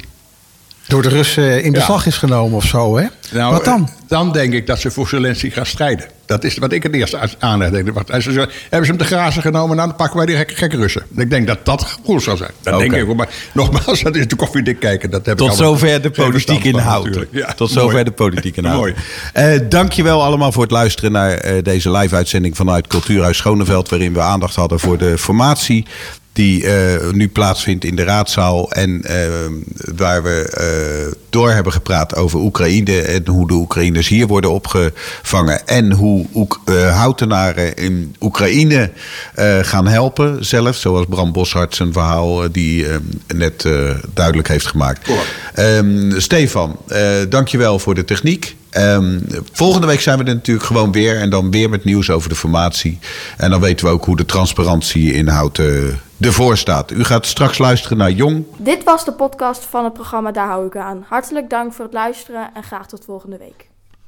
door de Russen in beslag is genomen of zo, hè? Nou, wat dan? Dan denk ik dat ze voor Zelensky gaan strijden. Dat is wat ik het eerst aanleg. Denk. Hebben ze hem te grazen genomen, dan pakken wij die gekke, gekke Russen. Ik denk dat dat goed zal zijn. Dat denk ik. Maar nogmaals, (laughs) dat is de koffiedik kijken. Dat heb Tot zover de politiek inhoud. Ja, Tot zover de politiek inhoud. Mooi. Uh, dankjewel allemaal voor het luisteren naar uh, deze live-uitzending vanuit Cultuurhuis Schoneveld... waarin we aandacht hadden voor de formatie die uh, nu plaatsvindt in de raadzaal. En uh, waar we uh, door hebben gepraat over Oekraïne en hoe de Oekraïners hier worden opgevangen. En hoe Oek houtenaren in Oekraïne gaan helpen zelf. Zoals Bram Boshart zijn verhaal die net duidelijk heeft gemaakt. Um, Stefan, dankjewel voor de techniek. Um, volgende week zijn we er natuurlijk gewoon weer. En dan weer met nieuws over de formatie. En dan weten we ook hoe de transparantie inhoudt ervoor staat. U gaat straks luisteren naar Jong. Dit was de podcast van het programma Daar hou ik aan. Hartelijk dank voor het luisteren en graag tot volgende week.